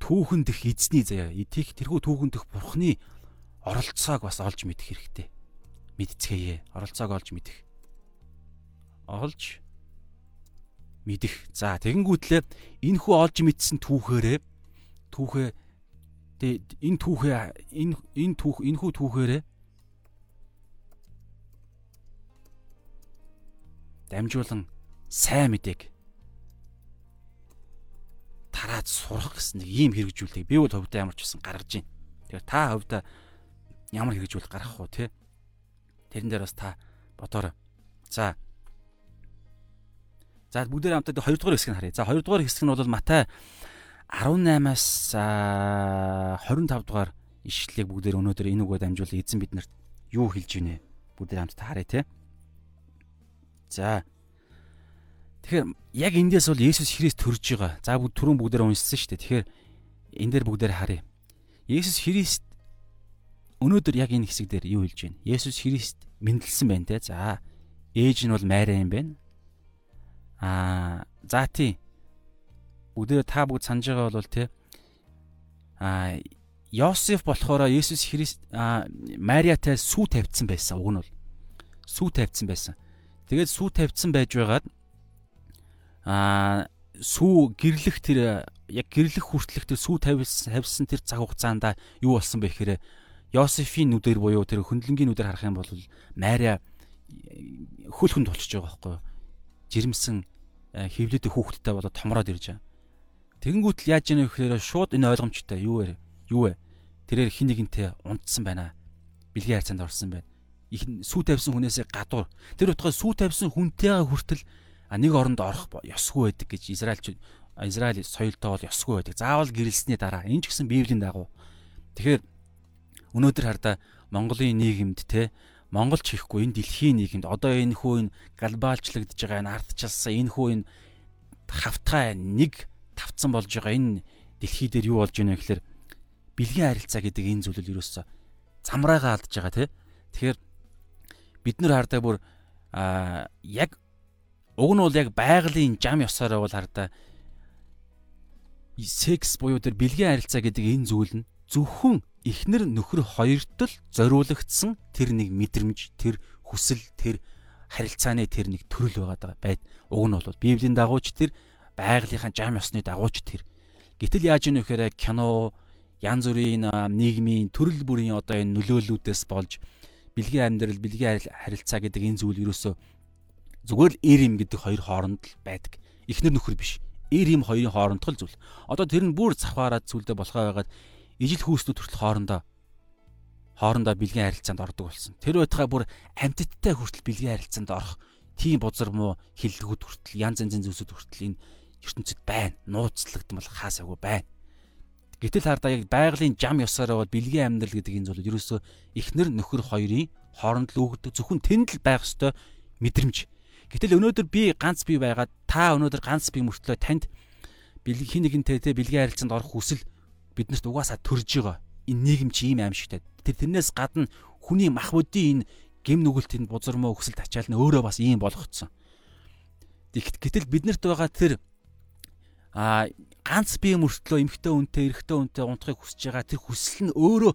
Speaker 1: түүхэн дэх эзний заяа тийх тэрхүү түүхэн дэх бурхны оролцоог бас олж мэдэх хэрэгтэй. Мэдцгээе. Оролцоог олж мэдэх. Олж мэдэх. За тэгэнгүүтлээ энэ хүү олж мэдсэн түүхээрээ түүхээ энэ түүхээ энэ энэ түүх энэ хүү түүхээрээ дамжуулан сайн мэдээг тараад сурах гэсэн нэг ийм хэрэгжүүлдэг. Би бол хөвдөө ямар ч байсан гаргаж байна. Тэгэхээр та хөвдөө ямар хэрэгжүүл гаргах уу те? Тэрэн дээр бас та бодоорой. За. За бүгдээ хамтдаа 2 дугаар хэсгийг харъя. За 2 дугаар хэсэг нь бол Матай 18-аас 25 дугаар ишлэлийг бүгдээр өнөөдөр энэ үгээр дамжуулан эзэн биднэрт юу хэлж гинэ? Бүгдээр хамтдаа харъя те. За. Тэгэхээр яг эндээс бол Есүс Христ төрж байгаа. За бүгд түрүүн бүгдээр уншсан шүү дээ. Тэгэхээр энэ дээр бүгдээр харъя. Есүс Христ өнөөдөр яг энэ хэсэг дээр юу хэлж байна? Есүс Христ мэндэлсэн байна те. За. Ээж нь бол Мариа юм байна. Аа, за тий. Бүгдээ та бүгд санаж байгаа бол те. Аа, Йосеф болохоор Есүс Христ Мариатай сүү тавьдсан байсан. Уг нь бол сүү тавьдсан байсан. Тэгээд сүү тавьдсан байж байгаад аа сүү гэрлэх тэр яг гэрлэх хүртлэх тэр сүү тавьсан тавьсан тэр цаг хугацаанд юу болсон бэ гэхээр Йосефийн нүдээр буюу тэр хөндлөнгийн нүдээр харах юм бол Мария хөлхөнд болчихж байгаа байхгүй жирэмсэн хөвлөдөө хүүхдтэй болоод томроод ирж байгаа. Тэгэнгүүт л яаж вэ гэхээр шууд энэ ойлгомжтой юу вэ? Юу вэ? Тэрээр хин нэгэнтэй унтсан байна. Билгийн хайцаанд орсон байна их сүү тавьсан хүнээсээ гадуур тэр утгаас сүү тавьсан хүнтэйгээ хүртэл нэг оронд орох ёсгүй байдаг гэж Израильч Израиль соёлтой бол ёсгүй байдаг. Заавал гэрэлсний дараа энэ ч гэсэн Библийн дагуу. Тэгэхээр өнөөдөр хардаа Монголын нийгэмд те Монголч хийхгүй энэ дэлхийн нийгэмд одоо энэ хүү энэ глобалчлагдж байгаа энэ ардчилсан энэ хүү энэ хавтгай нэг тавцсан болж байгаа энэ дэлхий дээр юу болж байна вэ гэхээр бэлгийн харилцаа гэдэг энэ зүйл л ерөөсөө замраагаа алдж байгаа те. Тэгэхээр бид нар хардаа бүр а яг уг нь бол яг байгалийн жам ёсоор бол хардаа секс буюу тэр бэлгийн харилцаа гэдэг энэ зүйл нь зөвхөн эхнэр нөхөр хоёрт л зориулагдсан тэр нэг мэдрэмж, тэр хүсэл, тэр харилцааны тэр нэг төрөл байгаа байд. Уг нь бол Библийн дагууч тэр байгалийнхаа жам ёсны дагууч тэр. Гэтэл яаж ийм вэхээр кино, янз бүрийн нийгмийн төрөл бүрийн одоо энэ нөлөөллүүдээс болж бэлгийн амьдрал, бэлгийн харилцаа гэдэг энэ зүйл ерөөсөө зүгээр л эр юм гэдэг хоёр хооронд л байдаг. Эхнэр нөхөр биш. Эр юм хоёрын хоорондох л зүйл. Одоо тэр нь бүр завхаараад зүйлдэ болохоо байгаад ижил хүүснүүд хүртэл хоорондоо хоорондоо бэлгийн харилцаанд ордог болсон. Тэр байтугай бүр амьтдтай хүртэл бэлгийн харилцаанд орох тийм бузар муу хиллэгүүд хүртэл янз янзын зүйлсүүд хүртэл энэ ертөнцид байна. Нууцлагдмал хаасаагүй байна. Гэтэл хардаа яг байгалийн жам ёсоор бол бэлгийн амьдрал гэдэг энэ зүйл ерөөсөө эхнэр нөхөр хоёрын хооронд л өгдөг зөвхөн тэнд л байх ёстой мэдрэмж. Гэтэл өнөөдөр би ганц бий байгаад та өнөөдөр ганц бий мөртлөө танд хин нэгэнтэй те бэлгийн харилцаанд орох хүсэл биднэрт угаасаа төрж байгаа. Энэ нийгэм чи ийм аимшигтай. Тэр тэрнээс гадна хүний мах бодийн энэ гим нүгэлтэнд бузар мөө хүсэл тачаал нь өөрөө бас ийм болгоцсон. Гэтэл биднэрт байгаа тэр а ганц бие мөртлөө эмхтэй үнтэй эрэгтэй үнтэй унтахыг хүсэж байгаа тэр хүсэл нь өөрөө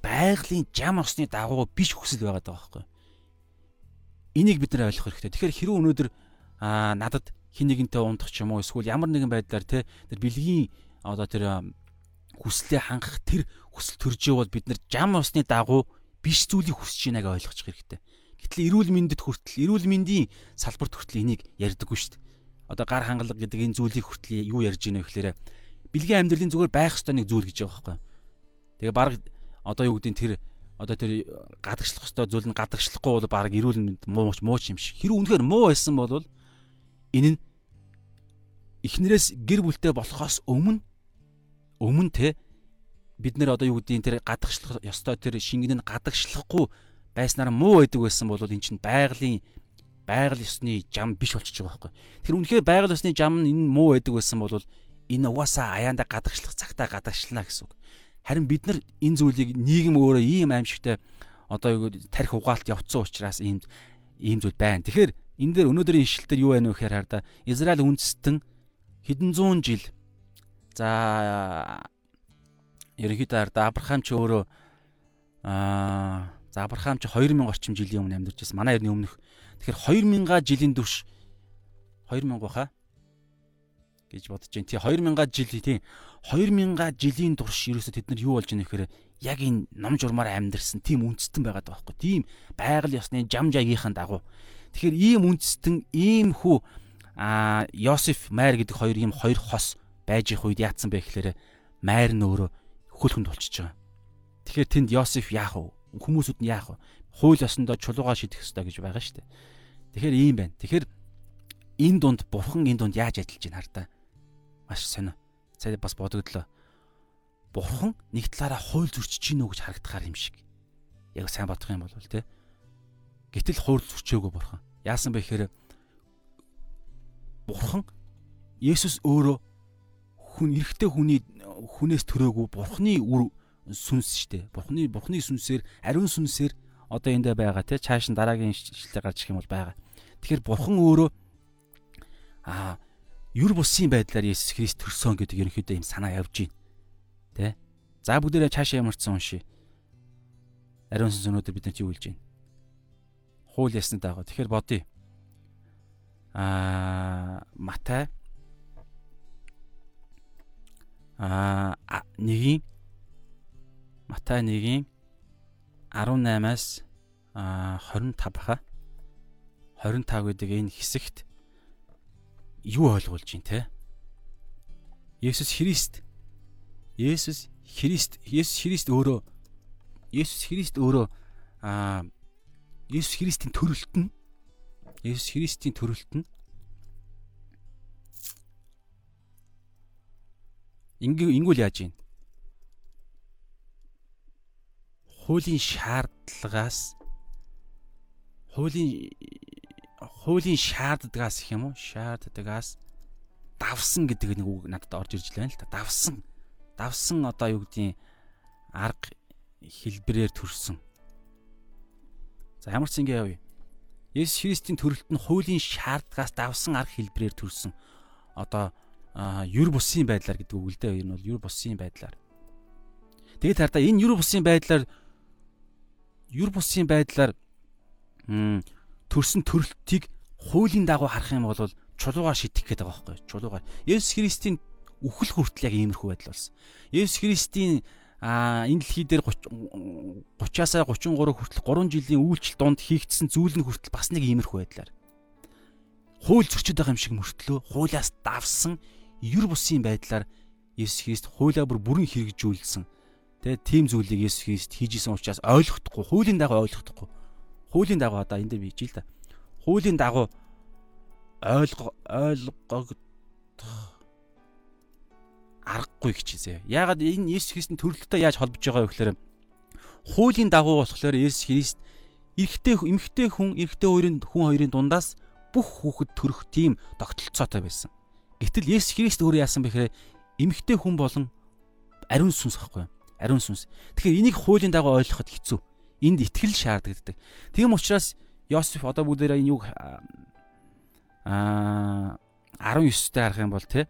Speaker 1: байгалийн жам осны дагуу биш хүсэл байгаад байгаа байхгүй. Энийг бид нар ойлгох хэрэгтэй. Тэгэхээр хэрвээ өнөөдөр аа надад хин нэгэнтэй унтах ч юм уу эсвэл ямар нэгэн байдлаар те тэр бэлгийн одоо тэр хүслээ хангах тэр хүсэл төрж явал бид нар жам усны дагуу биш зүйлийг хүсэж байгааг ойлгочих хэрэгтэй. Гэтэл эрүүл мэндэд хүртэл эрүүл мэндийн салбарт хүртэл энийг ярьдаггүй шүү дээ одоо гар хангалга гэдэг энэ зүйлийг хүртэл юу ярьж байна вэ гэхээр бэлгийн амьдралын зүгээр байх ёстой нэг зүйл гэж байгаа байхгүй. Тэгээ баг одоо юу гэдэг нь тэр одоо тэр гадагшлах ёстой зүйл нь гадагшлахгүй бол баг эрүүл мэнд муу мууч юм шиг. Хэрэг үнэхээр муу байсан бол энэ нь эхнэрээс гэр бүлтэй болохоос өмнө өмнө те бид нэр одоо юу гэдэг нь тэр гадагшлах ёстой тэр шингэн нь гадагшлахгүй байснаар муу байдаг байсан бол эн чинь байгалийн байгаль ёсны жам биш болчихж байгаа байхгүй. Тэр үнэхээр байгаль ёсны жам нь энэ муу байдаг байсан бол энэ угаасаа аяанда гадагшлах цагтаа гадагшлана гэсэн үг. Харин бид нар энэ зүйлийг нийгэм өөрөө ийм аимшигтай одоо юу тарих угаалт явцсан учраас ийм ийм зүйл байна. Тэгэхээр энэ дээр өнөөдрийн ишлэлээр юу байна вэ гэхээр хараа Израиль үндэстэн хэдэн зуун жил за ерөнхийдөө хараа Авраам ч өөрөө аа за Авраам ч 2000 орчим жилийн өмнө амьдарч байсан. Манай эртний өмнөх. Тэгэхээр 2000 жилийн турш 2000 баха гэж бодож байна. Тий 2000 жил тий 2000 жилийн турш ерөөсө тэд нар юу болж байгаа нөхөр яг энэ ном журмаар амьдэрсэн тийм үндэстэн байгаад байгаа байхгүй. Тийм байгаль ёсны жам жагийнхаа дагуу. Тэгэхээр ийм үндэстэн ийм хүү а Йосеф Майр гэдэг хоёр ийм хоёр хос байж их үед яатсан бэ гэхээр Майр нь өөрөө хөлхөнд болчихж байгаа. Тэгэхээр тэнд Йосеф яах вэ? Хүмүүсүүд нь яах вэ? Хууль ёсондоо чулуугаа шийдэх ёстой гэж байгаа шүү дээ. Тэгэхээр ийм байна. Тэгэхээр энэ дунд бурхан энэ дунд яаж ажиллаж байна хар та маш сонио. Цаа бас бодогдлоо. Бурхан нэг талаараа хууль зөрчиж гинөө гэж харагдахаар юм шиг. Яг сайн бодох юм бол тэ. Гэтэл хууль зөрчөөгүй бурхан. Яасан бэ гэхээр бурхан Есүс өөрөө хүн эрэгтэй хүний хүнээс төрөөгүй бурханы үр сүнс штэ. Бурханы бурханы сүнсээр ариун сүнсээр одоо эндэ байгаа те цааш нь дараагийн шилжлээ гарч ирэх юм бол байгаа. Тэгэхээр бурхан өөрөө аа юр бусын байдлаар Есүс Христ төрсөн гэдэг ерөнхийдөө юм санаа явж байна. Тэ? За бүгдээрээ цаашаа ямарчсан уншия. Ариун сүнс өнөөдөр бидэнд юу хэлж байна? Хууль ясны дагуу. Тэгэхээр бодъё. Аа Матай аа нэгийн Матай нэгийн 18-аас 25 баха. 25 гэдэг энэ хэсэгт юу ойлгуулж байна те? Есүс Христ. Есүс Христ. Есүс Христ өөрөө. Есүс Христ өөрөө аа Есүс Христийн төрөлт нь? Есүс Христийн төрөлт нь? Ингээ ингүүл яаж юм? Хуулийн шаардлагаас хуулийн хуулийн шаарддагаас гэх юм уу? Шаарддагаас давсан гэдэг нэг үг надад орж ирж байна л та. Давсан. Давсан одоо юу гэдгийг арга хэлбэрээр төрсөн. За ямар ч ингэ явъя. Есүс Христийн төрөлт нь хуулийн шаардлагаас давсан арга хэлбэрээр төрсөн. Одоо юр бусын байдлаар гэдэг үг л дээ. Энэ бол юр бусын байдлаар. Тэгээд хардаа энэ юр бусын байдлаар юр бусын байдлаар төрсөн төрөлтийг хуулийн дагуу харах юм бол чулуугаар шитгэх гээд байгаа байхгүй чулуугаар Есүс Христийн үхэл хүртэл яг иймэрхүү байдал болсон. Есүс Христийн а энэ дэлхий дээр 30-аас 33 хүртэл 3 жилийн үйлчлэл донд хийгдсэн зүйл нь хүртэл бас нэг иймэрхүү байдлаар хууль зөрчиж байгаа юм шиг мөртлөө хуулиас давсан юр бусын байдлаар Есүс Христ хуулиа бүр бүрэн хэрэгжүүлсэн. Тэгээ тийм зүйлийг Есүс Христ хийжсэн учраас ойлгохдохгүй, хуулийн дагуу ойлгохдохгүй хуулийн дагуу одоо энэ дээр бийж л да. Хуулийн дагуу ойлго ойлгогдох аргагүй гэжээ. Яагаад энэ Есүс Христийн төрөлтөй яаж холбож байгаа вэ гэхээр хуулийн дагуу болохоор Есүс Христ эрэгтэй эмэгтэй хүн эрэгтэй хоёрын хүн хоёрын дундаас бүх хүүхэд төрөх тийм тогтолцоотой байсан. Гэтэл Есүс Христ өөрөө яасан бэ гэхээр эмэгтэй хүн болон ариун сүнс ахгүй юу? Ариун сүнс. Тэгэхээр энийг хуулийн дагуу ойлгоход хэцүү энд итгэл шаардлагдаг. Тийм учраас Йосеф одоо бүгдээрээ энэ юг аа 19-тэй харах юм бол те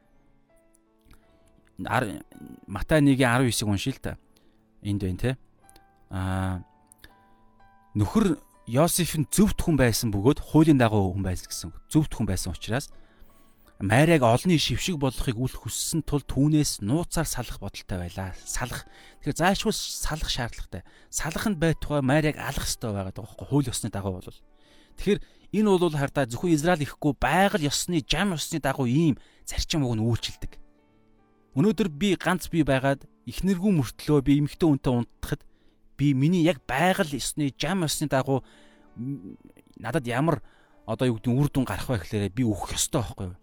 Speaker 1: Матай 1-ийн 19-ыг уншия л та. Энд байна те. Аа нөхөр Йосеф нь зөвхт хүн байсан бөгөөд хуулийн дагуу хүн байсан гэсэн. Зөвхт хүн байсан учраас Марийг олонний шившиг болохыг үл хүссэн тул түүнээс нууцаар салах бодолтой байлаа. Салах. Тэгэхээр заашгүй салах шаардлагатай. Салаханд байтугай Марийг алах хэрэгтэй байгаа даахгүй хууль ёсны дагуу бол. Тэгэхээр энэ бол хардаа зөвхөн Израиль ихгүй байгаль ёсны жам ёсны дагуу ийм зарчим уг нь үйлчилдэг. Өнөөдөр би ганц би байгаад ихнэргүй мөртлөө би эмхтэй үнтэй унтахад би миний яг байгаль ёсны жам ёсны дагуу надад ямар одоо юу гэдэг үр дүн гарах вэ гэхээр би өөх ёстой байхгүй юу?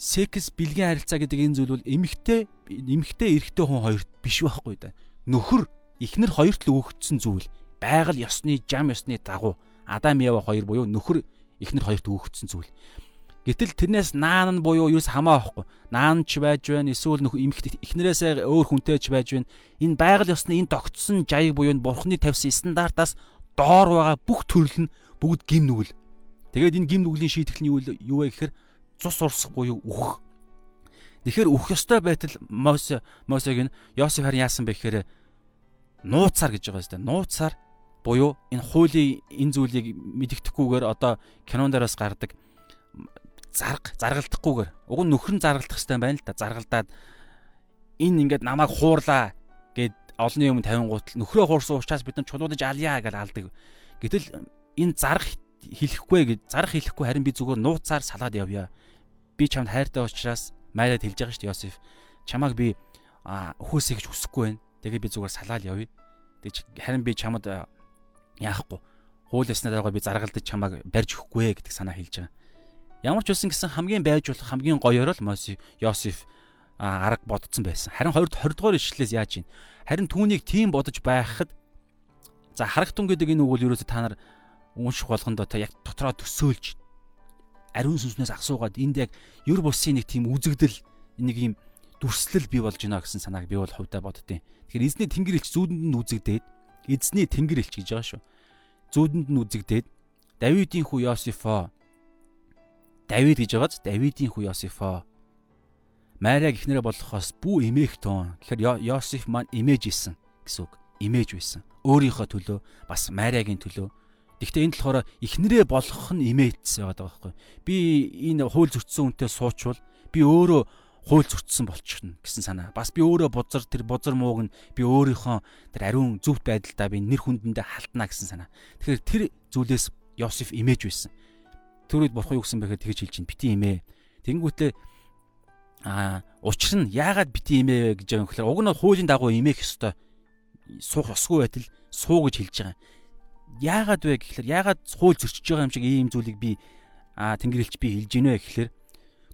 Speaker 1: Секс бэлгийн харилцаа гэдэг энэ зүйл бол эмэгтэй эмэгтэй эрэгтэй хүн хоёрт биш байхгүй да. Нөхөр эхнэр хоёрт л өгөгдсөн зүйл. Байгаль ёсны жам ёсны дагуу Адам Ява хоёр буюу нөхөр эхнэр хоёрт өгөгдсөн зүйл. Гэтэл тэрнээс наан нь буюу юус хамаа байхгүй. Наан ч байж байна, эсвэл нөх эмэгтэй эхнэрээсээ өөр хүнтэй ч байж байна. Энэ байгаль ёсны энэ тогтсон жаяг буюу бурхны тавьсан стандартаас доор байгаа бүх төрөл нь бүгд гим нүгэл Тэгээд энэ гим нүглийн шийтгэл нь юу вэ гэхээр цус урсах буюу үхэх. Тэгэхээр үхэх ёстой байтал Мосе Мосег нь Йосеф харин яасан бэ гэхээр нууцаар гэж байгаа юм. Нууцаар буюу энэ хуулийн энэ зүйлийг мэддэхгүйгээр одоо кинон дээрээс гардаг зарга заргалдахгүйгээр уг нь нөхөр нь заргалдах хэрэгтэй байна л да. Заргалдаад энэ ингээд намайг хуурлаа гэд олонний өмнө 50 гутал нөхрөө хуурсан учраас бид нар чулуудаж альяа гэж алдаг. Гэтэл энэ зарга хэлэхгүй гэж зарга хэлэхгүй харин би зүгээр нууцаар салаад явъя. Би чамд хайртай учраас майраад хэлж байгаа шүү дээ Йосеф. Чамааг би өхөөсэй гэж хүсэхгүй байна. Тэгээ би зүгээр салаад явъя. Тэг харин би чамд яахгүй. Хууль ёсныдаа би заргалдаж чамааг барьж өгөхгүй гэдэг санаа хэлж байгаа. Ямар ч үсэн гэсэн хамгийн байж болох хамгийн гоёор л Моси Йосеф арга бодсон байсан. Харин 20 20 дугаар ишлэлээс яаж юм? Харин түүнийг тийм бодож байхад за харагтун гэдэг энэ үг бол ерөөсө та нар унших болгондоо та яг дотроо төсөөлж ариун сүнснээс асуугаад энд яг ер бусын нэг тийм үзэгдэл нэг юм дүрслэл бий болж байна гэсэн санааг би бол хувьдаа боддیں۔ Тэгэхээр эзний тэнгэр элч зүүдэнд нь үзэгдээд эзний тэнгэр элч гэж байгаа шүү. Зүүдэнд нь үзэгдээд Давидын хүү Йосифо Давид гэж байгааз Давидын хүү Йосифо Мария гихнэрээ болохоос бүү эмээх тон. Тэгэхээр Йосеф маань имэж исэн гэсэн үг. Имэж байсан. Өөрийнхөө төлөө бас Мариагийн төлөө Гэхдээ энэ болохоор эхнэрээ болгох нь имээдсэн байгаа байхгүй. Би энэ хууль зөрчсөн үнтэй суучвал би өөрөө хууль зөрчсөн болчихно гэсэн санаа. Бас би өөрөө бузар тэр бузар мууг нь би өөрийнхөө тэр ариун зөвхт байдалдаа би нэр хүндэндээ халтна гэсэн санаа. Тэгэхээр тэр зүйлээс Йосеф имэж байсан. Тэр үед бурхан юу гэсэн бэхээр тэгж хэлж чинь бити имээ. Тэнгүүтлээ а учир нь яагаад бити имээ гэж байгаа юм гэхээр уг нь хуулийн дагуу имээх ёстой. Суух ёсгүй байтал суу гэж хэлж байгаа яагаад вэ гэхэлэр яагаад хууль зөрчиж байгаа юм шиг ийм зүйлийг би а тэнгэрлэгч би хэлж гинэ гэхэлэр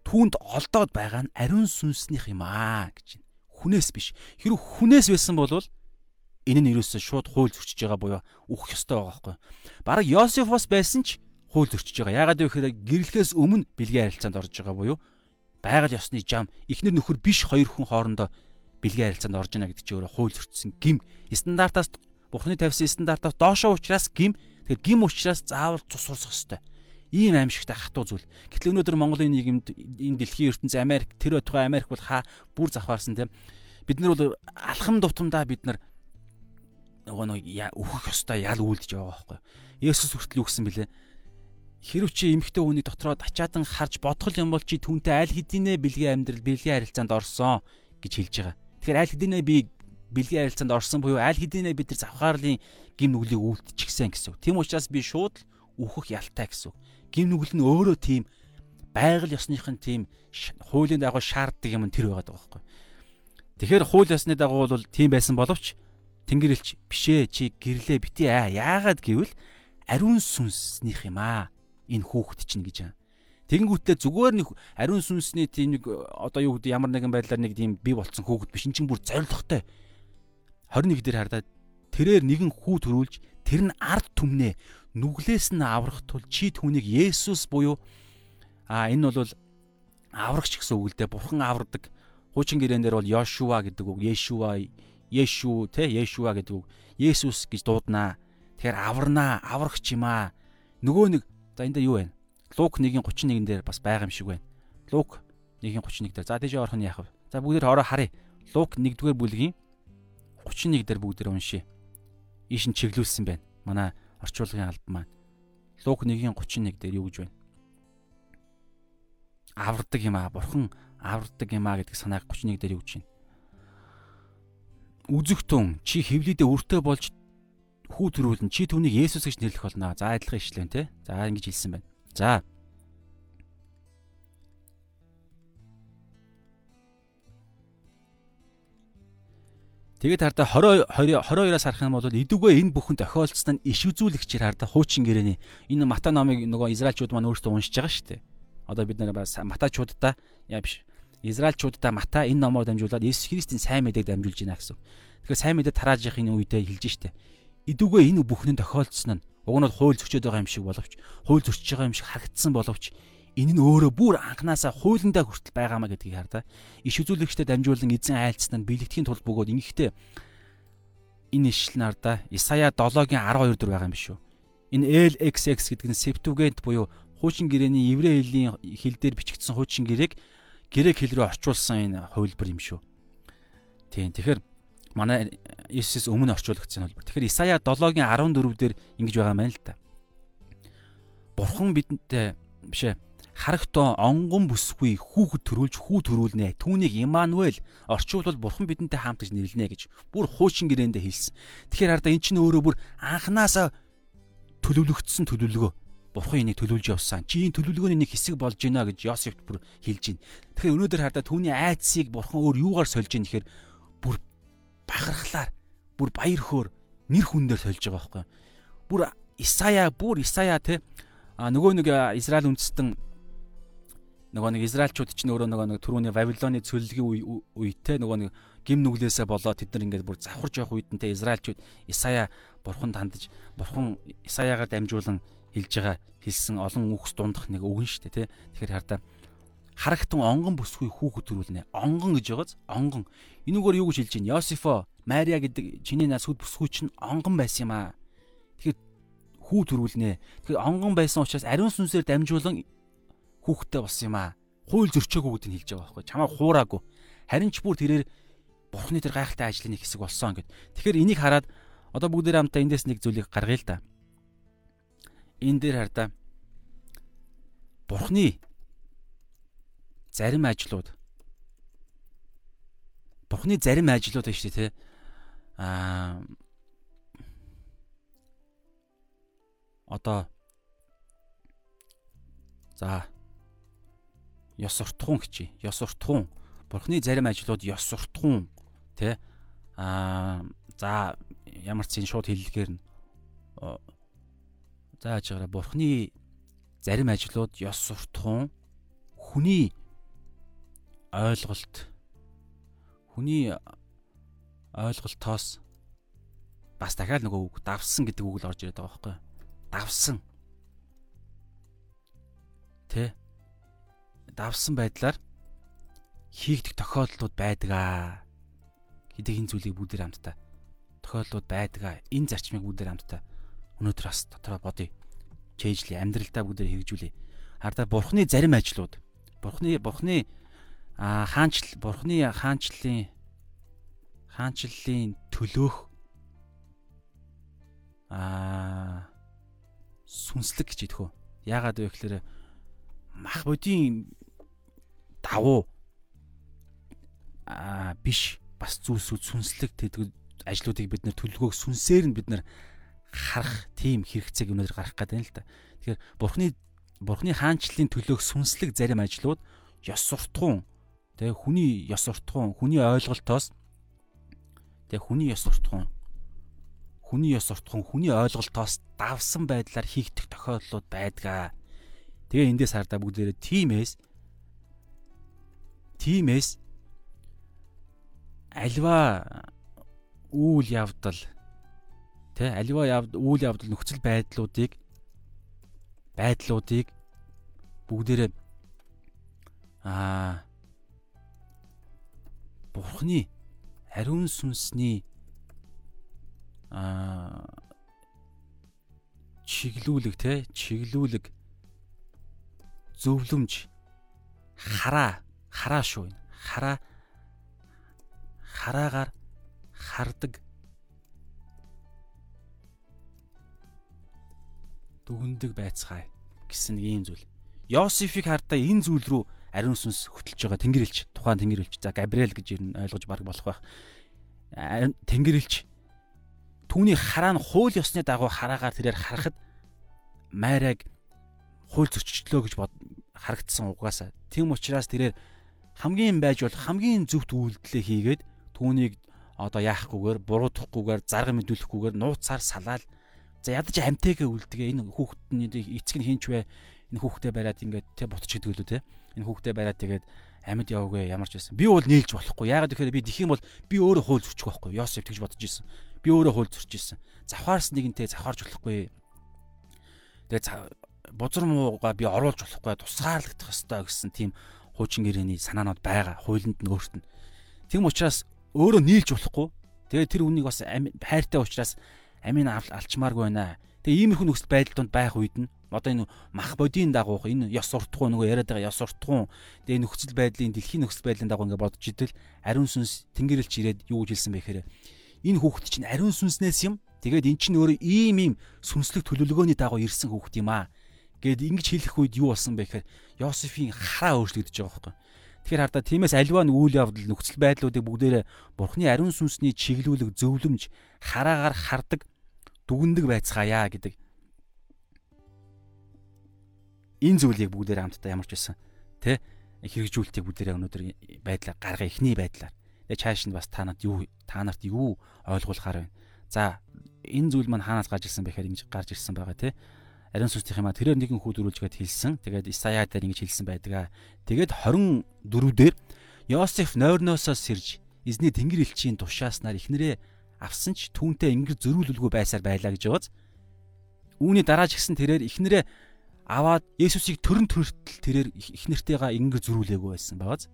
Speaker 1: түүнд олдоод байгаа нь ариун сүнснийх юм аа гэж байна. Хүнээс биш. Хэрвээ хүнээс байсан бол энэ нь ерөөсөө шууд хууль зөрчиж байгаа буюу үхэх ёстой байгаа байхгүй. Бараг Йосефос байсан ч хууль зөрчиж байгаа. Яагаад вэ гэхээр гэрлэхээс өмнө бэлгийн харилцаанд орж байгаа буюу байгаль ёсны жам эхнэр нөхөр биш хоёр хүн хоорондоо бэлгийн харилцаанд орж байна гэдэг чинь өөрөө хууль зөрчсөн гим стандартаас Бурхны тавьсан стандартаас доошоо учраас гим тэгэхээр гим учраас заавал цус урсах ёстой. Ийм аимшигтай хатуу зүйл. Гэтэл өнөөдөр Монголын нийгэмд энэ дэлхийн ертөнцийн Америк тэр өтгөө Америк бол хаа бүр завхаарсан тийм. Бид нар бол алхам дутамдаа бид нар нөгөө нэг өөхөх ёстой ял үйлдэж байгаа байхгүй. Есүс хүртэл юу гэсэн бэлээ? Хэрв чи эмхтэй хүний дотроо ачаадан харж бодгол юм бол чи түүнтэй аль хэдийнэ бэлгийн амьдрал, бэлгийн харилцаанд орсон гэж хэлж байгаа. Тэгэхээр аль хэдийнэ би бэлгийн харилцаанд орсон буюу аль хэдийнэ бид нар завхаарлын гим нүглийг үлдчихсэн гэсэн үг. Тийм учраас би шууд үхэх ялтай гэсэн үг. Гим нүгэл нь өөрөө тийм байгаль ёсныхын тийм хуулийн дагуу шаарддаг юм тэр байгаад байгаа байхгүй. Тэгэхээр хууль ёсны дагуу бол тийм байсан боловч Тэнгэр элч бишээ чи гэрлээ бити аа яагаад гэвэл ариун сүнснийх юм аа энэ хүүхэд чинь гэж байна. Тэгэнгүүтээ зүгээр нэг ариун сүнсний тийм нэг одоо юу гэдэг ямар нэгэн байдлаар нэг тийм бий болцсон хүүхэд биш. Энд чинь бүр зоригтой 21 дээр хардаад тэрээр нэгэн хүү төрүүлж тэр нь ард түмнээ нүглээс нь аврах тул чи түүнийг Есүс буюу а энэ бол аврагч гэсэн үг л дээ бурхан авардаг. Хуучин гэрээн дээр бол Йошуа гэдэг үг Йешуа Йешу те Йешуа гэдэг үг. Есүс гэж дууднаа тэгэхээр аварнаа аврагч юм аа нөгөө нэг за энэ дээр юу вэ? Лук 1:31 дээр бас байгаа юм шиг байна. Лук 1:31 дээр. За тийш орох нь яах вэ? За бүгдээр ороо харъя. Лук 1-р бүлгийн 31 дээр бүгдээр уншия. Ийш нь чиглүүлсэн байна. Манай орчуулгын албан маань. Лук 1:31 дээр юу гэж байна? Авардаг юм аа. Бурхан авардаг юм аа гэдэг санааг 31 дээр юу гэж байна? Үзэгтэн чи хевлидээ өртөө болж хүү төрүүлэн чи түүнийг Есүс гэж нэрлэх болно. За адилхан ишлэн те. За ингэж хэлсэн байна. За Тэгээд хардаа 20 22-аас харах юм бол эдүгээ энэ бүхэн тохиолдсон нь иш үзүүлэгчээр хардаа хуучин гэрээний энэ Мата номыг нөгөө Израильчууд маань өөрсдөө уншиж байгаа шүү дээ. Одоо бид нар Матачуудаа яа биш. Израильчуудаа Мата энэ номоор дамжуулаад Иесус Христийн сайн мэдээг дамжуулж байна гэсэн. Тэгэхээр сайн мэдээ тарааж яхахын үедээ хэлж штэ. Эдүгээ энэ бүхэн тохиолдсон нь уг нь хууль зөрчөөд байгаа юм шиг боловч хууль зөрчиж байгаа юм шиг харагдсан боловч энэ нь өөрөө бүр анханасаа хуулиндаа хүртэл байгаамаа гэдгийг хардаа. Иш үзүүлэгчтэй дамжуулан эзэн айлцсан нь бэлэгдэхийн тулд бөгөөд ингэхдээ энэ ишлэн ардаа Исая 7-гийн 12 дээр байгаа юм биш үү? Энэ LXX гэдэг нь Septuagint буюу хуучин гэрээний еврей хэлний хэл дээр бичигдсэн хуучин гэрээг грек хэл рүү орчуулсан энэ хувилбар юм шүү. Тийм. Тэгэхээр манай Иесус өмнө орчуулагдсан хувилбар. Тэгэхээр Исая 7-гийн 14 дээр ингэж байгаа юм байна л та. Бурхан бидэнтэй бишээ харагтоо онгон бүсгүй хүүхэд төрүүлж хүү төрүүлнэ. Түүнийг Имануэль орчуулбал бурхан бидэнтэй хамт гэж нэрлэнэ гэж бүр хуучин гэрээндээ хэлсэн. Тэгэхээр хараа эн чинь өөрөө бүр анханасаа төлөвлөгдсөн төлөвлөгөө. Бурхан энийг төлөвлөж явсан. Чи энэ төлөвлөгөөний нэг хэсэг болж гинэ гэж Йосефт бүр хэлж байна. Тэгэхээр өнөөдөр хараа түүний айдсыг бурхан өөр юугаар сольж гин гэхээр бүр бахархлаар бүр баяр хөөр нэр хүндээр сольж байгаа байхгүй. Бүр Исая бүр Исая те а нөгөө нэг Израиль үндэстэн нөгөө нэг Израильчууд ч нөгөө нэг түрүүний Вавилоны цөллөгийн үедээ нөгөө нэг гим нүглээсээ болоод тэд нар ингээд бүр завхарж явах үед нь те Израильчууд Исая бурхан тандж бурхан Исаягаар дамжуулан хэлж байгаа хэлсэн олон үгс дундах нэг нь шүү дээ те. Тэгэхээр хардаа харагтун онгон бүсгүй хүүхэд төрүүлнэ. Онгон гэж байгааз? Онгон. Энүүгээр юу гэж хэлж байна? Йосифо Мария гэдэг чиний нас хүд бүсгүй чинь онгон байсан юм аа. Тэгэхээр хүү төрүүлнэ. Тэгэхээр онгон байсан учраас ариун сүнсээр дамжуулан хүүхдтэй болсон юм аа. Хууль зөрчөөгүй гэдгийг хэлж байгаа байхгүй. Чамаа хуураагүй. Харин ч бүр тэрээр бурхны тэр гайхалтай ажлын нэг хэсэг болсон гэд. Тэгэхээр энийг хараад одоо бүгдээр хамтаа эндээс нэг зүйлийг гаргая л да. Энэ дээр хардаа бурхны зарим ажлууд бурхны зарим ажлууд байна шүү дээ, тэ. Аа одоо за ёс суртахуун хичээ. Ёс суртахуун. Бурхны зарим ажлууд ёс суртахуун тий аа за ямар ч зин шууд хэллэгээр нь зааж байгаараа бурхны зарим ажлууд ёс суртахуун хүний ойлголт хүний ойлголтоос бас дахиад нөгөө үг давсан гэдэг үг л орж ирээд байгаа байхгүй давсан тэ давсан байдлаар хийгдэх тохиолдлууд байдаг аа гэдэг энэ зүйлийг бүгдээр хамтдаа тохиолдлууд байдаг аа энэ зарчмыг бүгдээр хамтдаа өнөөдөр бас дотроо бодъё чэйжли амьдралдаа бүгдээр хэрэгжүүлээ хардаа бурхны зарим ажлууд бурхны бурхны хаанчл бурхны хаанчлалын хаанчлалын төлөөх а сүнслэг гэж идэх үү яагаад вэ гэхээр мах бодийн давуу а биш бас зүйлсүүд сүнслэг тэтгэл ажлуудыг бид нэр төлөвлөгөөг сүнсээр нь бид нэр харах тийм хэрэгцээг өнөөдөр гарах гэдэг юм л да. Тэгэхээр бурхны бурхны хаанчлалын төлөөх сүнслэг зарим ажлууд ёс суртахуун тэгээ хүний ёс суртахуун хүний ойлголтоос тэгээ хүний ёс суртахуун хүний ёс суртахуун хүний ойлголтоос давсан байдлаар хийгдэх тохиолдлууд байдгаа. Тэгээ эндээс хардаа бүгдээрээ тимээс тимээс альва үйл явдал тэ альва үйл явдал нөхцөл байдлуудыг байдлуудыг бүгдээрээ аа бурхны ариун сүнсний аа чиглүүлэг те чиглүүлэг зөвлөмж хараа хараа шүү энэ. Хараа хараагаар хардаг дүгндэг байцгаая гэсэн нэг юм зүйл. Йосефийг хардаа энэ зүйл рүү ариун сүнс хөтлөж байгаа Тэнгэрлэгч тухайн Тэнгэрлэгч за Габриэл гэж ер нь ойлгож баг болох байх. Тэнгэрлэгч түүний хараа нь хууль ёсны дагуу хараагаар тэрээр харахад Майраг хууль зөрчлөө гэж харагдсан угаасаа. Тийм учраас тэрээр хамгийн байж бол хамгийн зөвхт үйлдэлээ хийгээд түүнийг одоо яахгүйгээр буруудахгүйгээр зарга мэдүүлэхгүйгээр нууцаар салаал. За ядаж амтайгээ үлдэгээ энэ хүүхдний эцэг нь хинч вэ? Энэ хүүхдээ бариад ингээд тэ бутч гэдэг лүү тэ энэ хүүхдээ бариад тэгээд амьд яваагүй ямар ч байсан. Би бол нээлж болохгүй. Ягаад гэхээр би дих юм бол би өөрөө хууль зөрчих байхгүй. Йосеф тэгж бодож исэн би өөрөө хууль зөрчих исэн завхаарс нэгэнтэй завхаарч болохгүй. Тэгээд бузар мууга би оруулж болохгүй. Тусгаарлагдах ёстой гэсэн тийм хуучин гэрээний санаанууд байгаа. Хуулинд нь өөрт нь. Тийм учраас өөрөө нийлж болохгүй. Тэгээ тэр үнийг бас хайртай учраас амийн алчмааргүй байна. Тэгээ иймэрхүү нөхцөл байдал донд байх үед нь Одоо энэ мах бодийн дагуух энэ ёс суртахуун нөгөө яриад байгаа ёс суртахуун тэгээ нөхцөл байдлын дэлхийн нөхцөл байдлын дагуу ингээд бодож идэл ариун сүнс тэнгэрэлч ирээд юу гэж хэлсэн бэ гэхээр энэ хүүхэд чинь ариун сүнснээс юм. Тэгээд эн чинь өөрөө ийм ийм сүнслэг төлөвлөгөөний дагуу ирсэн хүүхэд юм аа. Гэт ингэж хэлэх үед юу болсон бэ гэхээр Йосефийн хараа өөрчлөгдөж байгаа байхгүй. Тэгэхээр хардаа тиймээс альва нь үйл явдал нөхцөл байдлуудыг бүгдээрээ Бурхны ариун сүнсний чиглүүлэг зөвлөмж хараагаар хардаг дүгндэг байцгаая гэдэг энэ зүйлийг бүгдээр хамтдаа ямарч байсан тэ хэрэгжүүлэлтийг бүгдээрээ өнөөдөр байдлаар гаргая эхний байдлаар. Тэгээ чааш нь бас та нарт юу та нарт юу ойлгуулахаар байна. За энэ зүйл маань хаанаас гарч ирсэн бэхээр ингэж гарч ирсэн байгаа тэ. Ариун сүнсийн юм а тэрээр нэгэн хүүд өрүүлжгээд хэлсэн. Тэгээд Исая дээр ингэж хэлсэн байдаг. Тэгээд 24 дээр Йосеф нойрноосоо сэрж эзний тэнгэр элчийн тушааснаар ихнэрээ авсан ч түүнтэй ингэр зөрүүлэлгүй байсаар байлаа гэж байгааз. Үүний дараа ч гэсэн тэрээр ихнэрээ аваад Есүсийг төрөн төрөлтөл тэрээр их нэртэйгээ ингэр зөрүүлээгүй байсан байгааз.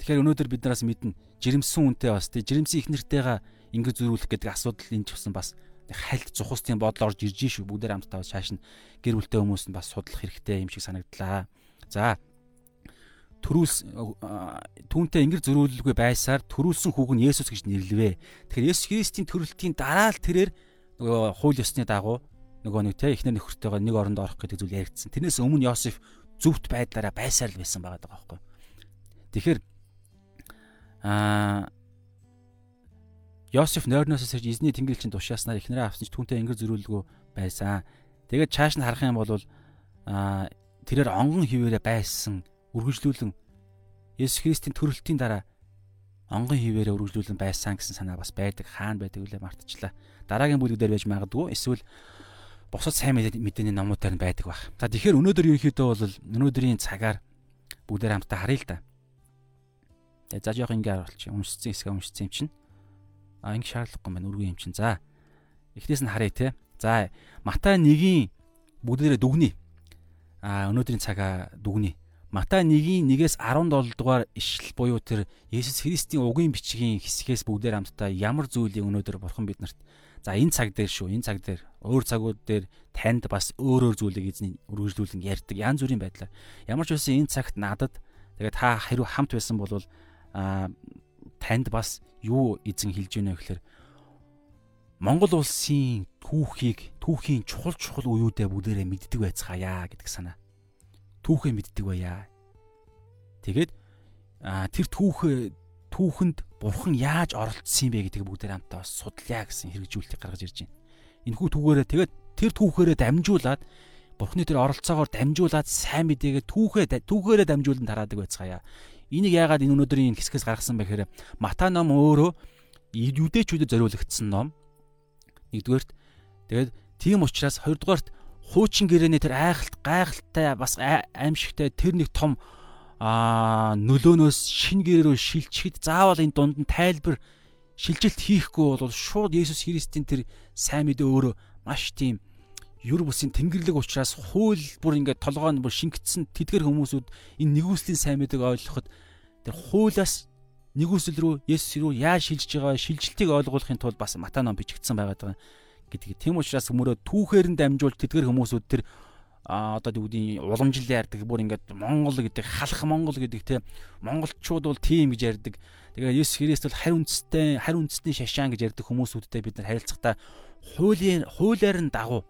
Speaker 1: Тэгэхээр өнөөдөр бид нараас мэднэ жирэмсэн үнтэй бас тий жирэмсэн их нэртэйгээ ингэр зөрүүлэх гэдэг асуудал энэ ч гэсэн бас хальт зухустын бодол орж ирж шүү бүгдээр хамтдаа шааш нь гэр бүлтэй хүмүүс нь бас судлах хэрэгтэй юм шиг санагдлаа. За төрүүлс түүнтэй ингэр зөрүүлэлгүй байсаар төрүүлсэн хүүг нь Есүс гэж нэрлэвэ. Тэгэхээр Есүс Христийн төрөлтийн дараа л тэрээр нөгөө хууль ёсны дагуу нөгөө нэг те ихнэр нөхөртэйгээ нэг оронд орох гэдэг зүйл яригдсан. Тэрнээс өмнө Йосеф зөвхт байдлаараа байсаар л байсан байгаа байхгүй. Тэгэхээр аа Йосеф нойрноос сэрж эзний тэнгэрлэгчийн тушааснаар ихнэрээ авсан ч түүнтэй ингэр зөрүүлгүй байсан. Тэгээд чааш нь харах юм бол аа тэрээр онгон хിവэрэ байсан үргэлжлүүлэн Есүс Христийн төрөлтийн дараа онгон хിവэрэ үргэлжлүүлэн байсан гэсэн санаа бас байдаг. Хаана байдаг үлээ мартчихлаа. Дараагийн бүлэг дээр байж магадгүй эсвэл бусад сайн мэдээний номуудаар нь байдаг баг. За тэгэхээр өнөөдөр ерөнхийдөө бол өнөөдрийн цагаар бүгдээр хамтдаа харъя л да. Тэгээ за жоох ингээ оруулчих. Уншицсан хэсгээ уншицсан юм чинь. А ингээ шаардлагагүй байна. Үргүй юм чинь. За. Эхнээс нь харъя те. За Матай 1-ийн бүгдээрээ дүгнэе. А өнөөдрийн цагаа дүгнэе. Матай 1-ийн 1-ээс 17 дугаар ишлэл буюу тэр Есүс Христийн угийн бичгийн хэсгээс бүгдээр хамтдаа ямар зүйлийг өнөөдөр бурхан биднэрт За энэ цаг дээр шүү. Энэ цаг дээр өөр цагууд дээр танд бас өөр өөр зүйлийг эзний үргэлжлүүлэн ярьдаг. Янз бүрийн байдлаар. Ямар ч байсан энэ цагт надад тэгээд та хэрүү хамт байсан бол а танд бас юу эзэн хэлж байна гэхээр Монгол улсын түүхийг түүхийн чухал чухал үеүдээ бүгдээрээ мэддэг байцгаая гэдэг санаа. Түүхээ мэддэг байя. Тэгээд тэр түүх түүхэнд бурхан яаж оролцсон юм бэ гэдгийг бүгдээр хамтаа судлаа гэсэн хэрэгжүүлэлтийг гаргаж ирж байна. Энэхүү түүгээрээ тэгээд тэр түүхээрээ дамжуулаад бурханы тэр оролцоогоор дамжуулаад сайн мэдээгээ түүхээ түүхээрээ дамжуулан тараадаг байцгаая. Энийг яагаад энэ өнөөдрийн хэсгээс гаргасан бэ гэхээр Мата ном өөрөө юдэчүүдэд зориулагдсан ном. Нэгдүгээрт тэгээд тийм учраас хоёрдугаарт хуучин гэрээний тэр айхалт гайхалтай бас аимшигтай тэр нэг том аа нөлөөнөөс шин гэрээрөө шилжихэд заавал энэ дунд нь тайлбар шилжилт хийхгүй бол шууд Есүс Христийн тэр сайн мэдээ өөрөө маш тийм юр бусын тэнгэрлэг учраас хууль бүр ингээд толгой нь бүр шингэцсэн тэдгэр хүмүүсүүд энэ нэгүслийн сайн мэдээг ойлгоход тэр хуулиас нэгүсэл рүү Есүс рүү яаж шилжиж байгаа шилжилтийг ойлгуулахын тулд бас Матай ном бичигдсэн байгаа гэдэг. Тийм учраас хүмүүрээ түүхээр нь дамжуул тэдгэр хүмүүсүүд тэр а одоо юудын уламжлал ярьдаг бүр ингээд Монгол гэдэг халах Монгол гэдэг те монголчууд бол тийм гэж ярьдаг. Тэгээ Есүс Христ бол харь үндэстэй харь үндэсний шашаан гэж ярьдаг хүмүүсүүдтэй бид нар харилцахдаа хуулийн хуулиар нь дагуу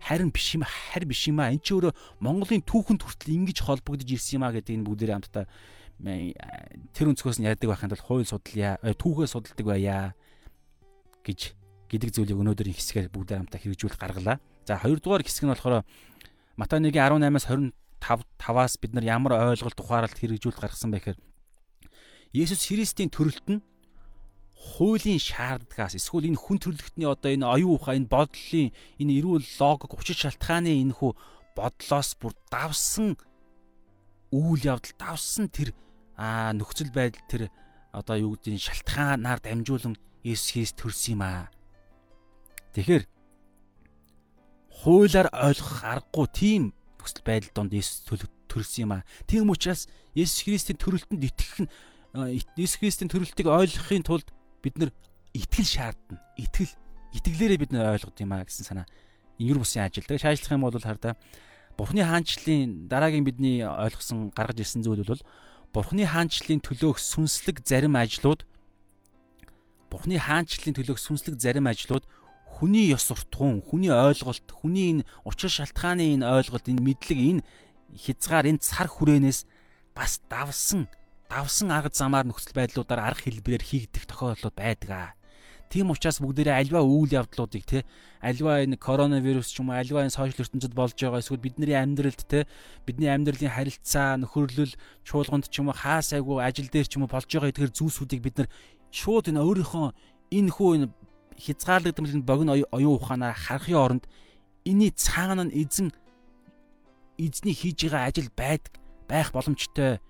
Speaker 1: харин биш юм харь биш юм а эн чи өөрөө Монголын түүхэнд хүртэл ингэж холбогдож ирсэн юм а гэдэг энэ бүгдээ хамтдаа тэр өнцгөөс нь ярьдаг байханд бол хууль судлаа түүхээ судалдаг байя гэж гэдэг зүйлийг өнөөдрийн хэсгээр бүгдээ хамтдаа хэрэгжүүлэх гаргалаа. За хоёрдугаар хэсэг нь болохоор Матай 1:18-аас 25 5-аас бид нар ямар ойлголт ухаарлалт хэрэгжүүлэлт гаргасан бэ гэхээр Есүс Христийн төрөлт нь хуулийн шаардлагаас эсвэл энэ хүн төрлөختний одоо энэ оюун ухаан энэ бодлын энэ эрүүл логик учир шалтгааны энэ хүү бодлоос бүр давсан үйл явдал давсан тэр нөхцөл байдал тэр одоо юу гэдэг нь шалтгаанаар дамжуулан Есүс Христ төрсөн юм аа. Тэгэхээр хуулиар ойлгох аргагүй тийм нөхцөл байдал донд Есүс төрсөн юм аа. Тийм учраас Есүс Христийн төрөлтөнд итгэх нь Есүс Христийн төрөлтийг ойлгохын тулд бид нар итгэл шаардна. Итгэл итгэлээрээ бид нар ойлгох юм аа гэсэн санаа. Юр бусын ажил. Тэгээ шаашлах юм бол хардаа Бурхны хаанчлалын дараагийн бидний ойлгосон гаргаж ирсэн зүйл бол Бурхны хаанчлалын төлөөх сүнслэг зарим ажлууд Бурхны хаанчлалын төлөөх сүнслэг зарим ажлууд хүний ёс суртахуун, хүний ойлголт, хүний энэ учир шалтгааны энэ ойлголт, энэ мэдлэг, энэ хязгаар, энэ цар хүрээнээс бас давсан, давсан арга замаар нөхцөл байдлуудаар арга хэлбэрээр хийгдэх тохиолдлууд байдаг. Тийм учраас бүгдээрээ альва үйл явдлуудыг те альва энэ коронавирус ч юм уу альва энэ сошиал ертөнцид болж байгаа эсвэл бидний амьдралд те бидний амьдралын харилцаа нөхөрлөл чуулганд ч юм уу хаасайгу ажил дээр ч юм уу болж байгаа тэр зүйлсүүдийг бид нар шууд энэ өөрийнхөө энэ хүү энэ хязгаарлагдмал богино оюун ухаанаар харахын оронд энэний цаана нь эзэн эзний хийж байгаа ажил байдаг байх боломжтой.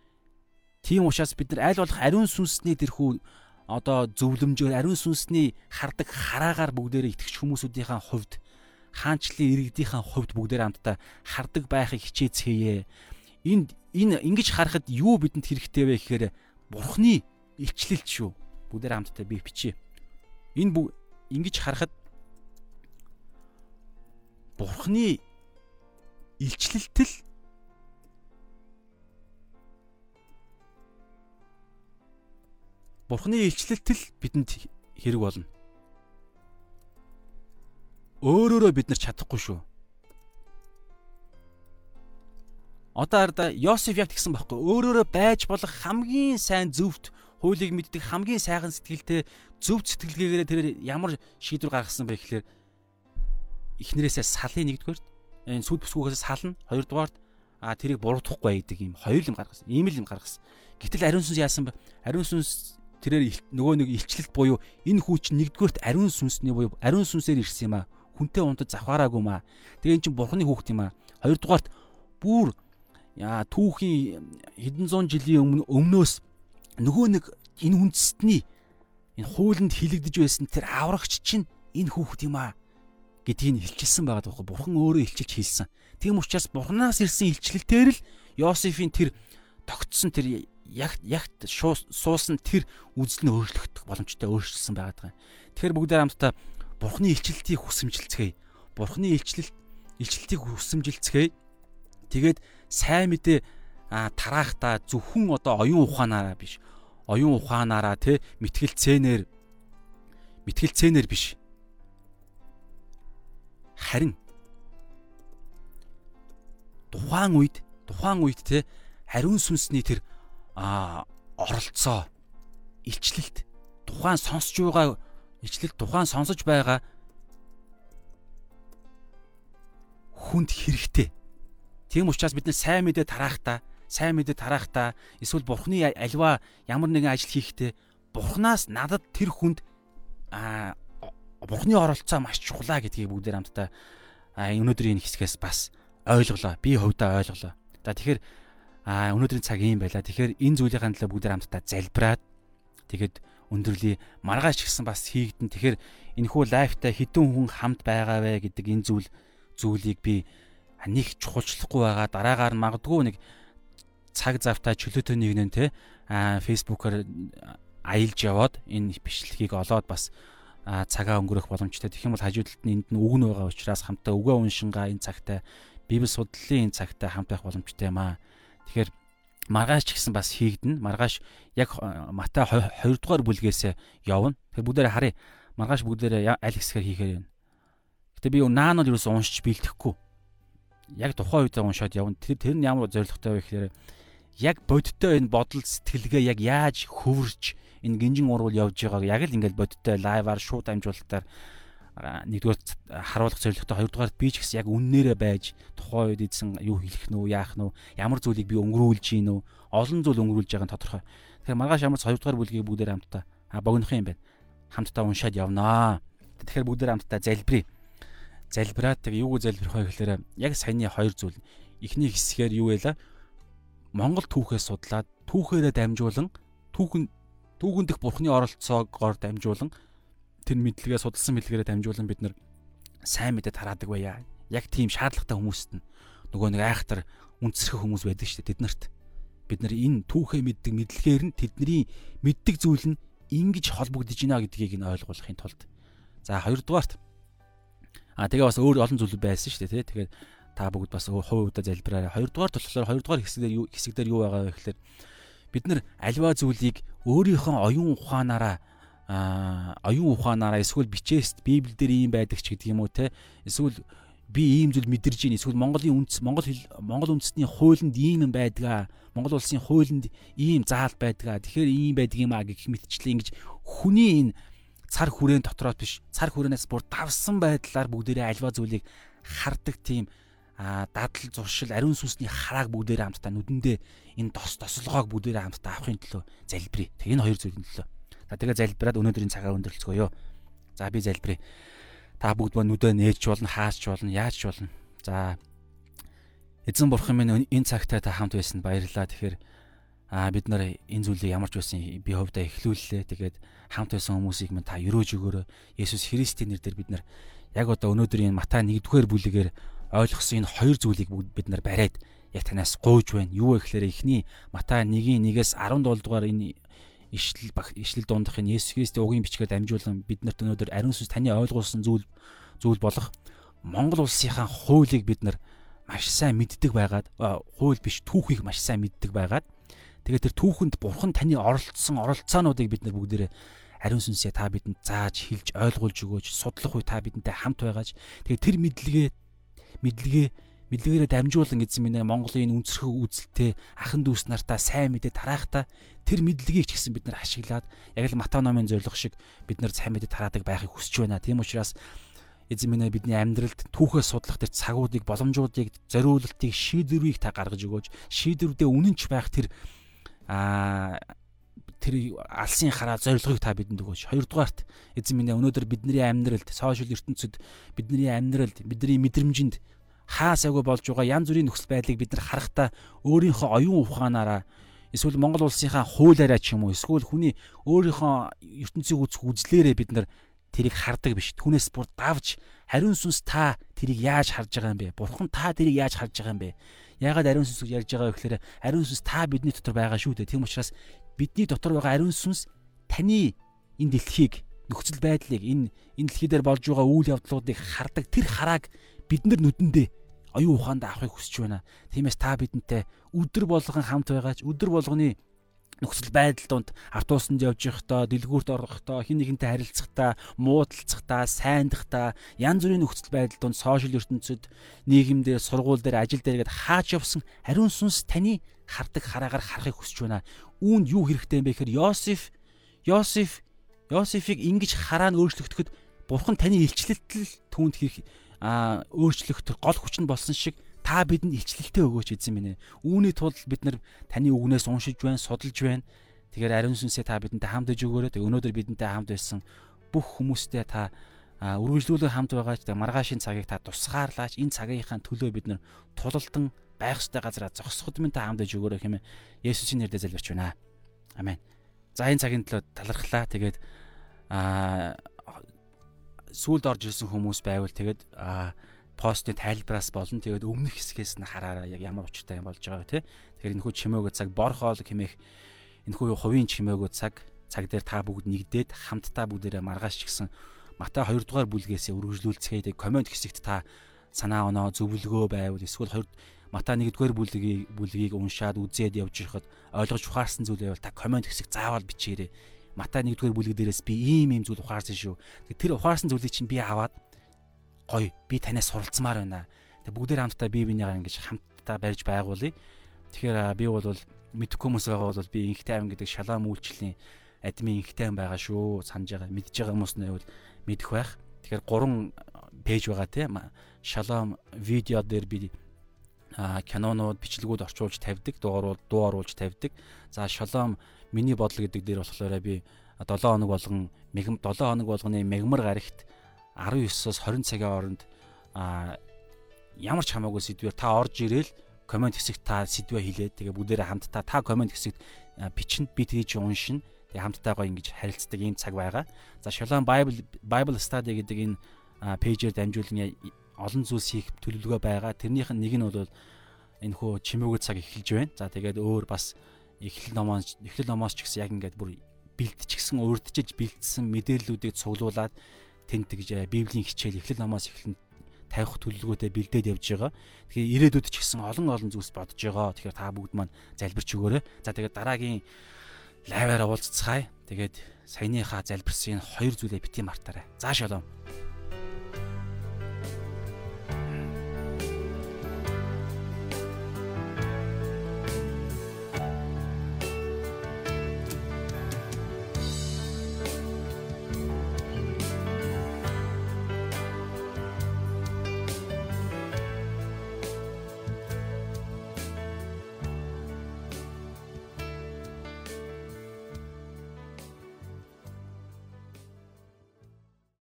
Speaker 1: Тийм учраас бид нар аль болох ариун сүнсний тэрхүү одоо зөвлөмжөөр ариун сүнсний хардаг хараагаар бүгдээрээ итгэж хүмүүсүүдийн хувьд хаанчлалын иргэдийн хувьд бүгдээр хамтдаа хардаг байхыг хичээцгээе. Энд энэ ингэж харахад юу бидэнд хэрэгтэй вэ гэхээр бурхны илчлэлт шүү. Бүгдээр хамтдаа би бичье. Энэ бүх ингэж харахад бурхны илчлэлтэл Бурхны илчлэлт л бидэнд хэрэг болно. Өөрөөрөө бид нар чадахгүй шүү. Одоо арда Йосеф яг тэгсэн байхгүй. Өөрөөрөө байж болох хамгийн сайн зөвхт хуулийг мэддэг хамгийн сайхан сэтгэлтэй зөв сэтгэлгээгээр тэр ямар шийдвэр гаргасан бэ гэхээр эхнэрээсээ салын нэгдүгээр энэ сүд бүсгүйгээс сална хоёрдугаарт а тэрийг буруутгахгүй байдаг юм хоёр юм гаргасан. Ийм л юм гаргасан. Гэтэл ариун сүнс яасан бэ? Ариун сүнс тэрээр нөгөө нэг илчлэлт буюу энэ хүүч нэгдүгээрт ариун сүнсний буюу ариун сүнсээр ирсэн юм а. Хүнтэй унтад завхаараагүй маа. Тэгээ эн чинь бурхны хүүхд юм а. Хоёрдугаарт бүр түүхийн хэдэн зуун жилийн өмнө өмнөөс нөгөө нэг энэ үндэстний энэ хуулинд хилэгдэж байсан тэр аврагч чинь энэ хүүхд юм а гэдгийг хэлчихсэн байгаа байхгүй бурхан өөрөө хэлчилж хэлсэн. Тийм учраас бурханаас ирсэн илчлэлтээр л Йосефийн тэр тогтсон тэр ягт ягт суусан тэр үзэл нь өөрчлөгдөх боломжтой өөрчлөсөн байгаа. Тэгэхээр бүгдээ хамтдаа Бурхны илчлэлтийг хүсэмжилцгээе. Бурхны илчлэлт илчлэлтийг хүсэмжилцгээе. Тэгээд сайн мэдээ тараахта зөвхөн одоо оюун ухаанаараа биш. Оюун ухаанаараа те мэтгэлцээнээр мэтгэлцээнээр биш. Харин тухайн үед тухайн үед те хариун сүнсний тэр а оролцоо илчлэлт тухайн сонсож байгаа илчлэлт тухайн сонсож байгаа хүнд хэрэгтэй. Тийм учраас бид нэ сайн мэдээ тараахта, сайн мэдээ тараахта эсвэл бурхны альва ямар нэгэн ажил хийхдээ бурхнаас надад тэр хүнд а бурхны оролцоо маш чухлаа гэдгийг бүгдээр хамтдаа өнөөдрийн хэсгээс бас ойлголоо. Би хувьдаа ойлголоо. За тэгэхээр Аа өнөөдрийн цаг ийм байла. Тэгэхээр энэ зүйлийн талаар бүгд хамтдаа залбираад тэгэхэд өндөрлөе. Маргааш гисэн бас хийгдэн. Тэгэхээр энэхүү лайфтай хідэн хүн хамт байгаа вэ гэдэг энэ зүйл зүйлийг би нэг чухалчлахгүй байгаа. Дараагаар магадгүй нэг цаг завтаа чөлөөтэй нэгнэн те аа фейсбુકаар аялж яваад энэ бичлэгийг олоод бас цагаа өнгөрөх боломжтой. Тэгэх юм бол хажуудалд нь энд нь үг нь байгаа учраас хамтаа үгээ уншингаа энэ цагтаа библи судлалын энэ цагтаа хамт байх боломжтой юм аа. Тэгэхээр маргааш ч гэсэн бас хийгдэн. Маргааш яг э, Матай 2 дугаар бүлгээс явна. Тэгэхээр бүгдээрээ харъя. Маргааш бүгдээрээ аль хэсгээр хийхээр байна. Гэтэ би наанууд юу ч уншиж бэлдэхгүй. Яг тухайн үедээ уншаад явна. Тэр тэр нь ямар зоригтой вэ гэхээр яг бодиттой энэ бодол сэтгэлгээ яг яаж хөвөрж энэ гинжин урвал явж байгааг яг л ингээд бодиттой лайваар шууд амжуулалтаар нэгдүгээр харуулах зорилготой хоёрдугаар би ч гэсэн яг үннээрээ байж тухайн үед эзэн юу хэлэх нү яах нү ямар зүйлийг би өнгөрүүлж гин нү олон зүйл өнгөрүүлж байгаа нь тодорхой. Тэгэхээр маргааш ямар ч хоёрдугаар бүлгийг бүгдээр хамтдаа а богинох юм байна. Хамтдаа уншаад явнаа. Тэгэхээр бүгдээр хамтдаа залбирая. Залбираад тэг юуг залбирх вэ гэхээр яг саяны хоёр зүйл. Эхний хэсгээр юу байла? Монгол түүхээ судлаад түүхээрээ дамжуулан түүхэн түүхэн дэх бурхны оролцоогоор дамжуулан тэр мэдлэгээ судалсан мэдлэгээрээ дамжуулан бид нар сайн мэдээ тараадаг байя. Яг тийм шаардлагатай хүмүүст нь нөгөө нэг айхтар үндэсрэх хүмүүс байдаг шүү дээ тэд нарт. Бид нар энэ түүхээ мэддэг мэдлэгээр нь тэдний мэддэг зүйл нь ингэж холбогдож байна гэдгийг нь ойлгуулахын тулд. За хоёрдугаарт а тэгээ бас өөр олон зүйл байсан шүү дээ тий. Тэгээд та бүгд бас хувь хувьдаа залбираарай. Хоёрдугаар болохоор хоёрдугаар хэсгээр юу хэсэгдэр юу байгаа вэ гэхээр бид нар альва зүйлийг өөрийнхөө оюун ухаанаараа оюун ухаанаараа эсвэл бичээс библиэлд ийм байдаг ч гэдэг юм уу те эсвэл би ийм зүйл мэдэрж байна эсвэл Монголын үндэс Монгол Монгол үндэстний хуулинд ийм юм байдгаа Монгол улсын хуулинд ийм заал байдгаа тэгэхээр ийм байдаг юм а гэх мэтчлээ ингэж хүний энэ цар хүрээн дотроос биш цар хүрээнээс бүр давсан байдлаар бүгдээрээ альва зүйлийг хардаг тийм дадал зуршил ариун сүнсний харааг бүгдээрээ хамтдаа нүдэндээ энэ дос тослогоог бүгдээрээ хамтдаа авахын төлөө залбирая. Тэг энэ хоёр зүйлийн төлөө. За тэгээ залбираад өнөөдрийн цагаа өндөрлцгөөё. За би залбирая та бүгд ба нүдэ нээж болно, хаасч болно, яаж болно. За эзэн бурхан минь энэ цагтаа та хамт байсан баярлалаа. Тэгэхээр аа бид нар энэ зүйлийг ямар ч байсан би хувьдаа эхлүүллээ. Тэгээд хамт байсан хүмүүсийг минь та өрөөж өгөөрэй. Есүс Христийн нэрээр бид нар яг одоо өнөөдрийн Матай 1-р бүлэгээр ойлгосон энэ хоёр зүйлийг бид нар бариад яг танаас гуйж байна. Юу вэ гэхээр эхний Матай 1-ийн 1-ээс 17 дугаар энэ ишлэл ишлэл дундах энэ Есүс Христийн угийн бичгээр дамжуулан биднэрт өнөөдөр ариун сүнс таны ойлгуулсан зүйл зүйл болох Монгол улсынхаа хуулийг бид нар маш сайн мэддэг байгаад хууль биш түүхийг маш сайн мэддэг байгаад тэгээд тэр түүхэнд бурхан таны оролцсон оролцоонуудыг бид нар бүгдээрээ ариун сүнсээ та бидэнд зааж хэлж ойлгуулж өгөөж судлах үе та бидэнтэй хамт байгаач. Тэгээд тэр мэдлэгээ мэдлэгээ мэдлэгээрээ дамжуулан эзэн минь Монголын үнцэрхэг үзэлтэй ахан дүүс нартаа сайн мэдээ тараахта тэр мэдлэгийг ч гэсэн бид нар ашиглаад яг л Матай номын зорилго шиг бид нар сайн мэдээ тараадаг байхыг хүсэж байна. Тийм учраас эзэн минь бидний амьдралд түүхээс судлах тэр цагуудыг боломжуудыг зориулалтыг шийдвэрийг та гаргаж өгөөж шийдвэрдээ үнэнч байх тэр аа тэр алсын хараа зорилгыг та бидэнд өгөөч. Хоёрдугаарт эзэн минь өнөөдөр бидний амьдралд, сошиал ертөнцид бидний амьдралд, бидний мэдрэмжинд хаасаагүй болж байгаа янз бүрийн нөхцөл байдлыг бид нар харахтаа өөрийнхөө оюун ухаанаараа эсвэл Монгол улсынхаа хуулиараа ч юм уу эсвэл хүний өөрийнхөө ертөнцийг үзэх үзлээрээ бид нар тэрийг хардаг биш. Түүнээс бүр давж хариун сүнс та тэрийг яаж харж байгаа юм бэ? Бурхан та тэрийг яаж харж байгаа юм бэ? Яагаад ариун сүнс ярьж байгаа вэ гэхээр ариун сүнс та бидний дотор байгаа шүү дээ. Тийм учраас бидний дотор байгаа ариун сүнс таны энэ дэлхийг нөхцөл байдлыг энэ энэ дэлхий дээр болж байгаа үйл явдлуудыг хардаг тэр харааг бид нар нүдэндээ оюун ухаанд авахыг хүсэж байна. Тиймээс та бидэнтэй өдөр болгон хамт байгаач өдөр болгоны нөхцөл байдал донд автобусанд явж байхдаа, дэлгүүрт орохдоо, хин нэгэнтэй харилцахдаа, муудалцахдаа, сайндахтаа, янз бүрийн нөхцөл байдал донд сошиал ертөнцид, нийгэмдэр, сургууль дээр, ажил дээр гээд хаач явсан хариун сүнс таны хардаг хараагаар харахыг хүсэж байна. Үүнд юу хэрэгтэй юм бэ гэхээр Йосеф Йосеф Йосефийг ингэж хараа нь өөрчлөгдөхөд Бурхан таны илчлэлтэл түүнд а өөрчлөх тэр гол хүч нь болсон шиг та бидэнд илчлэлтэй өгөөч эзэн минь ээ. Үүний тулд бид нар таны үгнээс уншиж байна, судалж байна. Тэгэхээр ариун сүнсээ та бидэнтэй хамт иж өгөөрэй. Өнөөдөр бидэнтэй хамт байсан бүх хүмүүстэй та үргэлжлүүлэн хамт байгаач. Тэг маргаашийн цагийг та тусгаарлаач. Энэ цагийнхаа төлөө бид нар тулалдан байх ёстой газараа зогсоход минь та хамт иж өгөөрэй хэмээн Есүсийн нэрээр залбирч байна. Амен. За энэ цагийн төлөө талархлаа. Тэгээд аа сүулд орж ирсэн хүмүүс байвал тэгээд постны тайлбараас болон тэгээд өмнөх хэсгээс нь хараараа яг ямар учиртай юм болж байгаа тий. Тэгэхээр энэхүү чимээгөө цаг бор хоол хэмээх энэхүү хувийн чимээгөө цаг цаг дээр та бүгд нэгдээд хамтдаа бүгдээрээ маргааш гисэн Матай 2 дугаар бүлгээс үргэлжлүүлцгээе комент хэсэгт та санаа оноо зөвлөгөө байвал эсвэл 2 Матай 1 дугаар бүлгийг бүлгийг уншаад үзээд явж байхад ойлгож ухаарсан зүйл байвал та комент хэсэг заавал бичээрэй Матай 1-р бүлэг дээрээс би ийм ийм зүйл ухаарсан шүү. Тэр ухаарсан зүйлийг чинь би аваад гоё би танаас суралцмаар байна. Тэг бүгдээр хамтдаа бие бинийгаа ингэж хамтдаа барьж байгуулъя. Тэгэхээр би бол мэдхгүй хүмүүс байгаа бол би инхтэй ам гэдэг шалаам үйлчлэлийн админ инхтэй ам байгаа шүү. Санаж байгаа мэдж байгаа хүмүүс нь бол мэдэх байх. Тэгэхээр гурван пэйж байгаа тийм шалаам видео дээр би кинонууд бичлэгүүд орчуулж тавьдаг, дуу оруулж тавьдаг. За шалаам миний бодол гэдэг дээр болохоор би 7 хоног болгон 7 хоног болгоны мегмар гарагт 19-оос 20 цагийн хооронд ямар ч хамаагүй сэдвээр та орж ирээл комент хэсэгт та сэдвээ хэлээд тэгээ бүгдээрээ хамтдаа та комент хэсэгт бичнэ би тэрийг уншина тэгээ хамтдаагаа ингэж харилцдаг ийм цаг байгаа. За Shalom Bible Bible Study гэдэг энэ пэйжээр дамжуулан олон зүйлс хийх төлөвлөгөө байгаа. Тэрнийх нь нэг нь бол энэ хөө чимээгөө цаг эхэлж байна. За тэгээд өөр бас эхлэл номоос эхлэл номоос ч гэсэн яг ингээд бүр бэлтчихсэн урдчилж бэлдсэн мэдээллүүдийг цуглуулад тэнд тэгж библийн хичээл эхлэл номоос эхлэн тавих төлөвлөгөөтэй бэлдээд явж байгаа. Тэгэхээр ирээдүйд ч гэсэн олон олон зүйлс бодож байгаа. Тэгэхээр та бүгд маань залбирч өгөөрэй. За тэгээд дараагийн лайваар уулзцгаая. Тэгээд саяныхаа залбирсан хоёр зүйлээ бити мартаарай. За шалом.